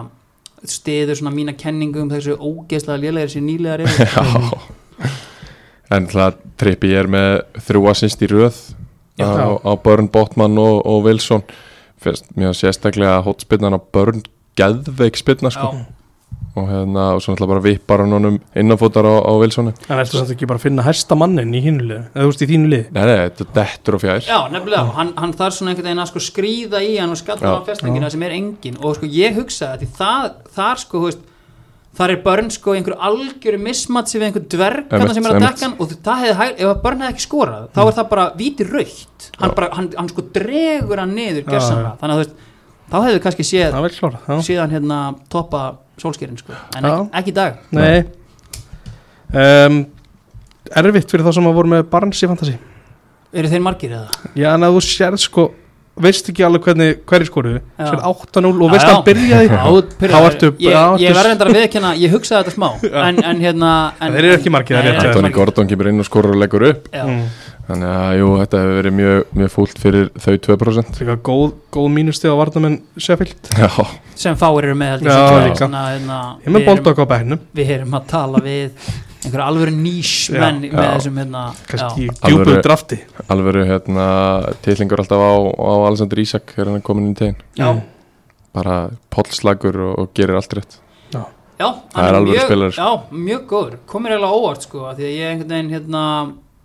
stiður svona mína kenningu um þessu ógeðslega lélegir sem nýlegar eru. Já En það trippi ég er með þrjú assist í röð Já. á, á Börn, Botman og, og Wilson. Fyrst, Mér sérstæklega hotspinnan á Börn geðveik spinna sko. Já. og hérna og svo náttúrulega bara vippar hann honum innanfótar á, á Wilsoni. En ertu samt ekki bara að finna hæsta mannin í hínu liði? Eða þú veist í þínu liði? Nei, nei, þetta er dettur og fjær. Já, nefnilega, hann, hann þarf svona einhvern veginn að sko skrýða í hann og skalla Já. á fjastengina sem er engin og sko ég hugsa að því það, þar sko, þú veist þar er börn sko í einhverju algjöru mismatsi við einhver dvergana Einmitt, sem er að dekka hann og það hefði, hæg- ef að börn hefði ekki skorað þá er það bara víti raukt hann, bara, hann, hann sko dregur hann niður Já, gersamlega, þannig að þú veist þá hefðu við kannski séð já. síðan hérna toppa sólskerinn sko. En ekki, ekki í dag. Nei. Um, Erfitt fyrir þá sem að voru með Barnes í Fantasí eru þeir margir eða? Já, en að þú sérð sko veist ekki alveg hvernig hverju skoruðu. Sér 8-0 og veist að hann byrjaði. Þá ertu- ég, verður endar að viðkjanna, ég hugsaði þetta smá. En, en hérna en, Þeir eru ekki margir, er margir. Gordon kemur inn og skorur og leggur upp. Já. mm. Þannig að jú, þetta hefur verið mjög, mjög fúlt fyrir þau 2% Það er eitthvað góð, góð mínusti á varnamenn Sheffield. Já, sem fáir eru með ég, Já, sem líka. svona, hérna, Ég með erum, bólta á bæðinum við erum að tala við einhverja alvöru nýsmenn Já, með já. þessum hérna, kannski djúbuðu drafti. alveg hérna tillingur alltaf á, á Alexander Isak þegar hann er komin inn í tegin. Já, Mm. bara pollslagur og, og gerir allt rétt. Já, Það hann er spilari, sko. já, mjög góður, komir eiginlega óvart sko, af því að ég einhvern veginn hérna,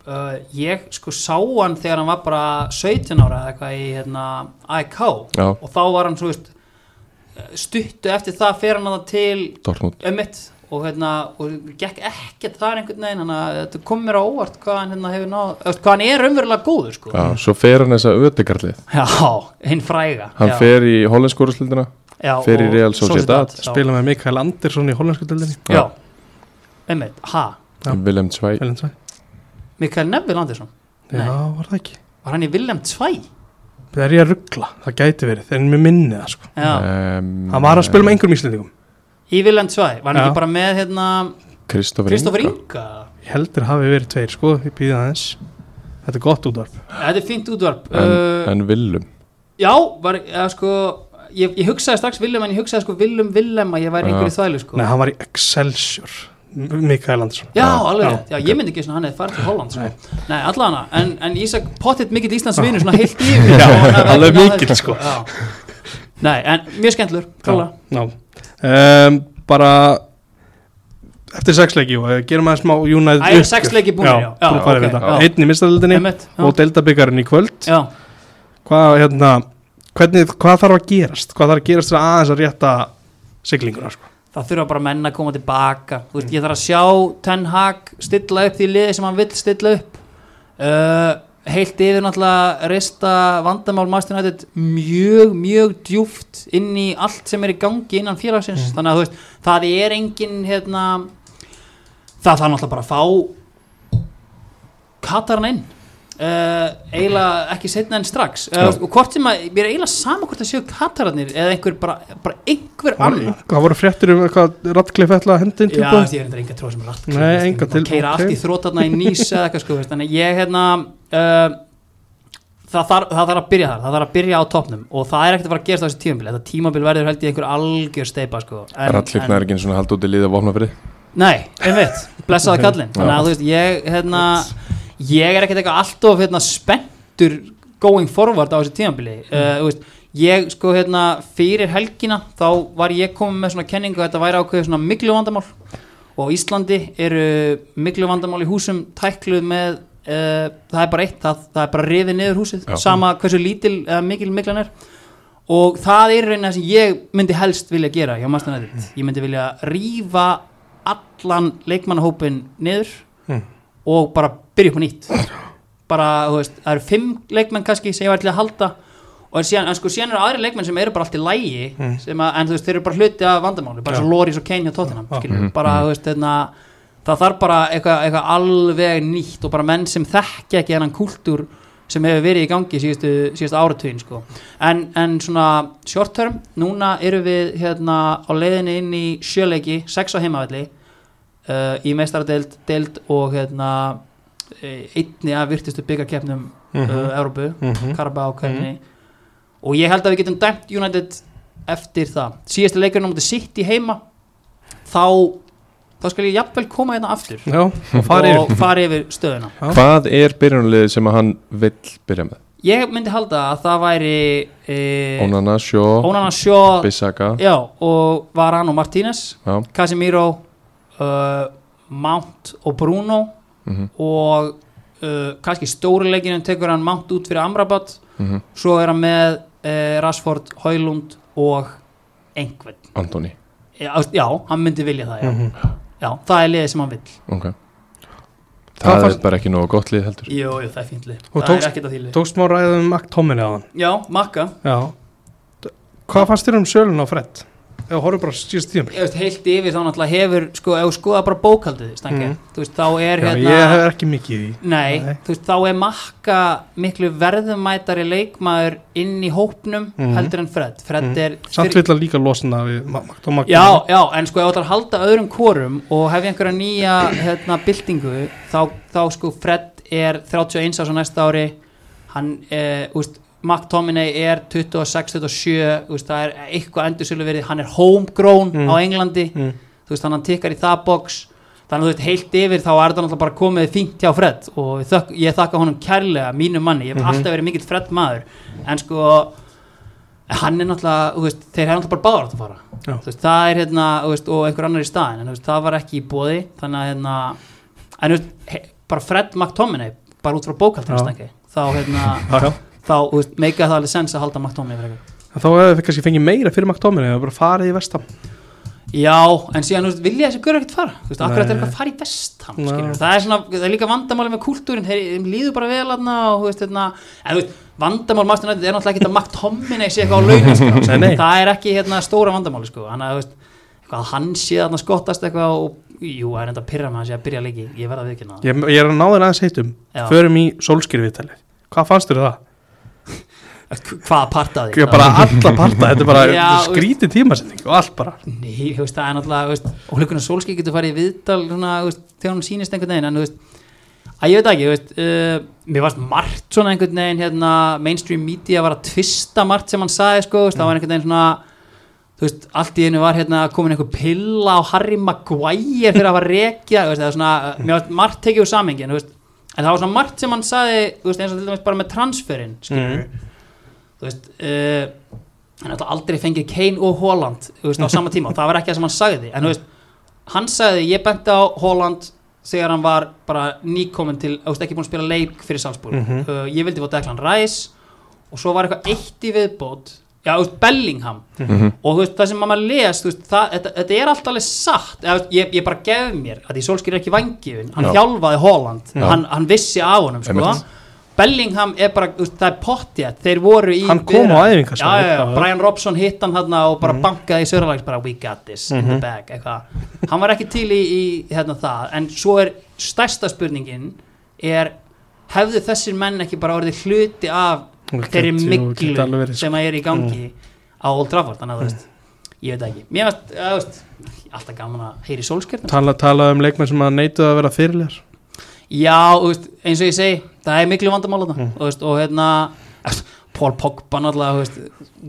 uh, ég sko sá hann þegar hann var bara 17 ára eða eitthvað í hérna, AEK Já, og þá var hann svo veist, stuttu eftir það fer hann að til Dortmund og hérna og gekk ekkert þar einhvern veginn þannig að þetta kom mér á óvart hvað hann hérna hefur náð, hvað hann er umverulega góður sko. Já, svo fer hann þessa ödegarlið Já, hinn fræga. Hann já, fer í hollenskóruslildina já, fer í Real Sociedad. já. spila með Mikael Andersson í hollensku deildinni. Já, einmitt, ha? Já. Willem Zweig. Velin tvæ Mikael Neville Andersson? Já, Nei. var það ekki? Var hann í Willem 2? Það er ég að ruggla, það gæti verið En mér minni það sko. Já, um, Hann var að spila með einhverjum íslendingum í Villand Svæ, var hann ekki bara með hérna Kristoffer Inga? Inga? Ég heldur hafi verið tveir sko. Ég býði aðeins. Þetta er gott útvarp. Þetta er fínt útvarp. En, uh, en Willum? Já, var, eða, sko ég, ég hugsaði strax Willem en ég hugsaði sko Willem Willem að ég væri einhverju þvælu sko. Nei, hann var í Excelsior. Mikael Andersson. Já, Já. alveg Já. já, ég myndi ekki svona hann hefði farið til Holland sko. Nei, allana, en, en Ísak pottitt mikill Íslands vinur svona heilt yfir. Alveg mikill, sko. já. Nei, en mjög skemmtlur, klála Já, um, Bara Eftir sexleiki og gerum aðeins smá United Æ, uppgjör. sex leikir búnir, já. Já, já. Einn í já. og deildabyggarinn í kvöld Já, hvað, hérna, hvernig, hvað þarf að gerast hvað þarf að gerast til að aðeins að rétta siglinguna sko? það þurfa bara menn að koma tilbaka Þú veist, ég þarf að sjá Ten Hag stilla upp því liði sem hann vill stilla upp uh, heilt yfir náttúrulega reista vandamál United mjög, mjög djúft inn í allt sem er í gangi innan félagsins. Þannig að þú veist, það er engin hérna, það þarf náttúrulega bara að fá Katarn inn Uh, eiginlega ekki setna en strax. Uh, og hvort sem að, mér er eiginlega sama hvort það séu Katararnir eða einhver bara, bara einhver annar. það voru fréttir um hvað Ratcliffe ætla að henda inn Já, ég er enga tróð sem allt Nei, enga til- Keira ok. allt í þrótarna í nýs eða eitthvað sko. Þannig ég hérna uh, það, þarf, það þarf að byrja þar Það þarf að byrja á topnum Og það er ekkert að fara að gerast á þessi tímabil. Þetta tímabil verður held ég einhver algjör steipa sko. Rallifna er ekki eins og halda út í liða vopnafrið Nei, einmitt, blessaða kallinn. Þannig að þú veist, ég hérna Ég er ekkert eitthvað alltof hérna, spenntur going forward á þessi tímabili. Uh, veist, Ég sko hérna fyrir helgina þá var ég komið með svona kenningu að þetta væri ákveðið svona miklu vandamál. Og Íslandi eru miklu vandamál í húsum tækluð með uh, það er bara eitt, það, það er bara rifið niður húsið Já. sama hversu lítil eða mikil miklan er og það er reyna sem ég myndi helst vilja gera hjá Master United ég myndi vilja rífa allan leikmannahópin niður Mm. og bara byrja upp á nýtt bara, þú veist, það eru fimm leikmenn kannski sem ég var til að halda og síðan, en sko, síðan eru aðri leikmenn sem eru bara allt í lægi Mm. að, en þú veist, þeir eru bara hluti af vandamáli bara Já. svo Loris og Kane hjá Tottenham Já. skilur, Mhm, bara, mhm. þú veist, þeirna það þarf bara eitthvað, eitthvað alveg nýtt og bara menn sem þekkja ekki hennan kúltúr sem hefur verið í gangi síðustu, síðustu áratugin sko. en, en svona short term, núna eru við hérna á leiðinni inn í sjöleiki sex á heimavelli uh, í meistaradeild deild og hérna eh, einni af virtustu byggarkeppnum uh, Európu, Mhm. Karabá keppni og ég held að við getum dæmt United eftir það síðasti leikurinn á mútið sitt í heima þá þá skal ég jafnvel koma hérna aftur Já, og fara yfir. stöðuna. Já. Hvað er byrjunarliðið sem að hann vill byrja með? ég myndi halda að það væri e, Onana, Sjó, Ónana Sjó Bissaka. já, og Varane og Martínez Já, Casemiro uh, Mount og Bruno mhm, og uh, kannski stóri leikinu tekur hann Mount út fyrir Amrabat. Mhm. Svo er hann með uh, Rashford, Højlund og einhvern. Antoni, já, hann myndi vilja það já. Mhm. Já, það er liðið sem hann vill. Ok. Hvað Það fannst- er bara ekki nógu gott lið heldur. Jú, jú, það er fínt lið. Og það tókst- er ekkert að því lið. Tókst má ræðum McTominay á hann já, Makka, Já. Hvað fannst þér um sölun á Fred? Ef horfum bara síðast tíum ég veist, heilt yfir þá náttúrulega hefur, sko, ef skoða bara bókaldið þú veist, þá er Já, hérna ég hef ekki mikið í því Nei, Nei. veist, þá er Makka miklu verðumætari leikmaður inn í hópnum Mhm. heldur en Fred Fred Mhm. er Samt vill að líka losna við McTominay Já, já, en sko ef þú ætlar að halda öðrum korum og hefði einhverja nýja hérna, byltingu þá, þá sko Fred er 31 ás á næsta ári hann, eh, úst, McTominay er 26-27 úst, það er eitthvað endursölu verið hann er homegrown Mm. á Englandi mm. þú veist, hann tikkar í það box. Þannig að þú veist, heilt yfir þá er það náttúrulega bara komið fínt hjá Fred og ég, þökk, ég þakka honum kærlega, mínu manni. Ég hef Mhm. alltaf verið mikill Fred maður. En sko hann er náttúrulega, veist, þeir er náttúrulega bara báður átt að fara. Já. þú veist, það er hérna, veist, og einhver annar í staðin en veist, það var ekki í bóði þannig að hérna, en bara Fred McTominay, bara út frá bókaltinu þá hérna, þá, þú meika það alveg sens að halda En Þá hefur þið kannski fengið meira fyrir McTominay eða bara farið í vestam Já, en síðan, þú veist, vilja þessi görur ekkert fara Þú veist, akkur þetta er eitthvað að fara í vestam. Það er svona, það er líka vandamáli með kúltúrin Þeir líður bara vel aðna þú hérna En þú vandamál United er náttúrulega ekki að McTominay sé eitthvað á launin sko. Nei, nei. Það er ekki hérna stóra vandamáli, sko að, þú að hann sé þarna skottast eitthvað og Jú, það er enda að pyrra með hann sé að byrja leiki Ég verða að viðkynna það Ég, ég er að ná þér aðeins heitum. Förum í sólskýrviðtalið Hvað fannst þér um það? Hvaða partaði? Ég bara alla parta, þetta er bara Já, skrítið tímasetning og allt bara Nei, þú veist, það er náttúrulega, og hlukunar sólskei getur farið í viðtal, svona, veist, þegar hún sýnist einhvern veginn, en þú veist, að ég veit ekki, veist, uh, mér varst margt svona einhvern veginn, hérna, mainstream media var að tvista margt sem hann sagði, sko, veist, það var einhvern veginn svona, þú veist, allt í einu var hérna komin einhver pilla á Harry Maguire fyrir að hafa rekja, það var svona, uh, mér varst margt tekið úr samengin, þú veist, en það var svona margt sem hann sagði, þú veist, eins og til dæmis bara með transferinn, skilur, þú veist, uh, hann hefði aldrei fengið Kane og Holland veist, á sama tíma, það var ekki það sem hann sagði. En þú veist, hann sagði, ég benti á Holland þegar hann var bara nýkomin til, þú veist, ekki búin að spila leik fyrir Salzburg, Mhm. uh, ég vildi fá Declan Rice og svo var eitthvað eitt í viðbót. Já, þú veist, Bellingham. Mhm. og þú veist, það sem maður les, þú veist, það, þetta, þetta er allt alveg satt, veist, ég, ég bara gef mér að því Solskýr er ekki vangifin, hann Já. þjálfaði Holland, hann, hann vissi á honum, sko. Bellingham er bara, það er pottjætt þeir voru í Hann kom á já, Já. Brian Robson hitt hann hann og bara bankaði í Sörlags bara we got this in the bag eitthvað. hann var ekki til í, í hérna, það. En svo er stærsta spurningin er hefðu þessir menn ekki bara orðið hluti af Gæti- þeirri miklu sko. sem að er í gangi á Old Trafford þannig að þú veist, ég veit ekki. Mér veist, alltaf gaman að heyri sólskjörnum Tala, tala um leikmenn sem að neituð að vera fyrirlegar Já, eins og ég segi það er miklu vandamál þetta Mm. og hérna Paul Pogba náttúrulega, þú veist,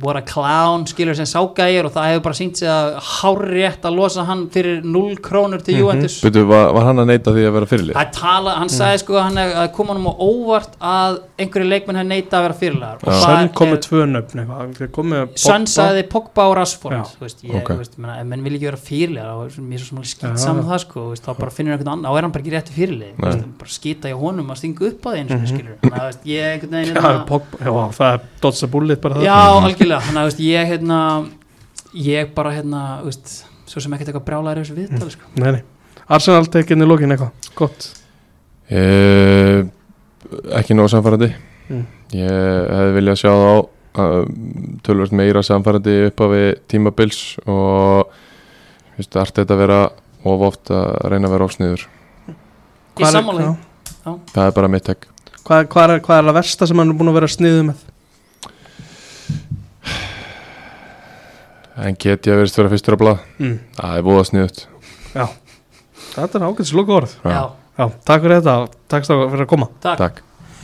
what a clown skilur sem ságægir og það hefur bara sínt sig að hárrétt að losa hann fyrir 0 krónur til Mhm. Juventus Byrju, var, var hann að neita því að vera fyrirlið? Það tala, hann sagði sko að hann er- að koma hann á óvart að einhverju leikmenn hefði neita að vera fyrirlegar og Sönn það kom með er, tvö nöfn Pogba. sagði Pogba og Rashford veist, ég, Ok. þú veist, menna, ef menn vil ekki vera fyrirlegar þá er mér svo skýt saman það sko, veist, þá bara finnur einhvern annan, þá er hann bara ekki rétti fyrirlið bara skýta í honum að stinga upp á því að það er dodsa bullet bara það Já, algjörlega, þannig að veist, ég hérna ég bara hérna, veist svo sem ekkert eitthvað brjálæri þessu viðtali sko. Nei, nei Arsenal tekinni lókin eitthvað, gott Eh, ekki nóg samfærandi Mm. Ég hefði viljað sjá þá uh, tölvöld meira samfærandi upp á við tímabils og finnst allt þetta vera of oft að reyna að vera er- sammála því. já. Það er bara mitt tek Hvað, hvað, er, hvað er það versta sem hann er búin að vera sniðu með? En get ég að verist vera fyrstur á blað. Mm. Það er búið sniðut Já, þetta er ágætis loka orð Já, Já, takk fyrir þetta, takk fyrir að koma. Takk. Takk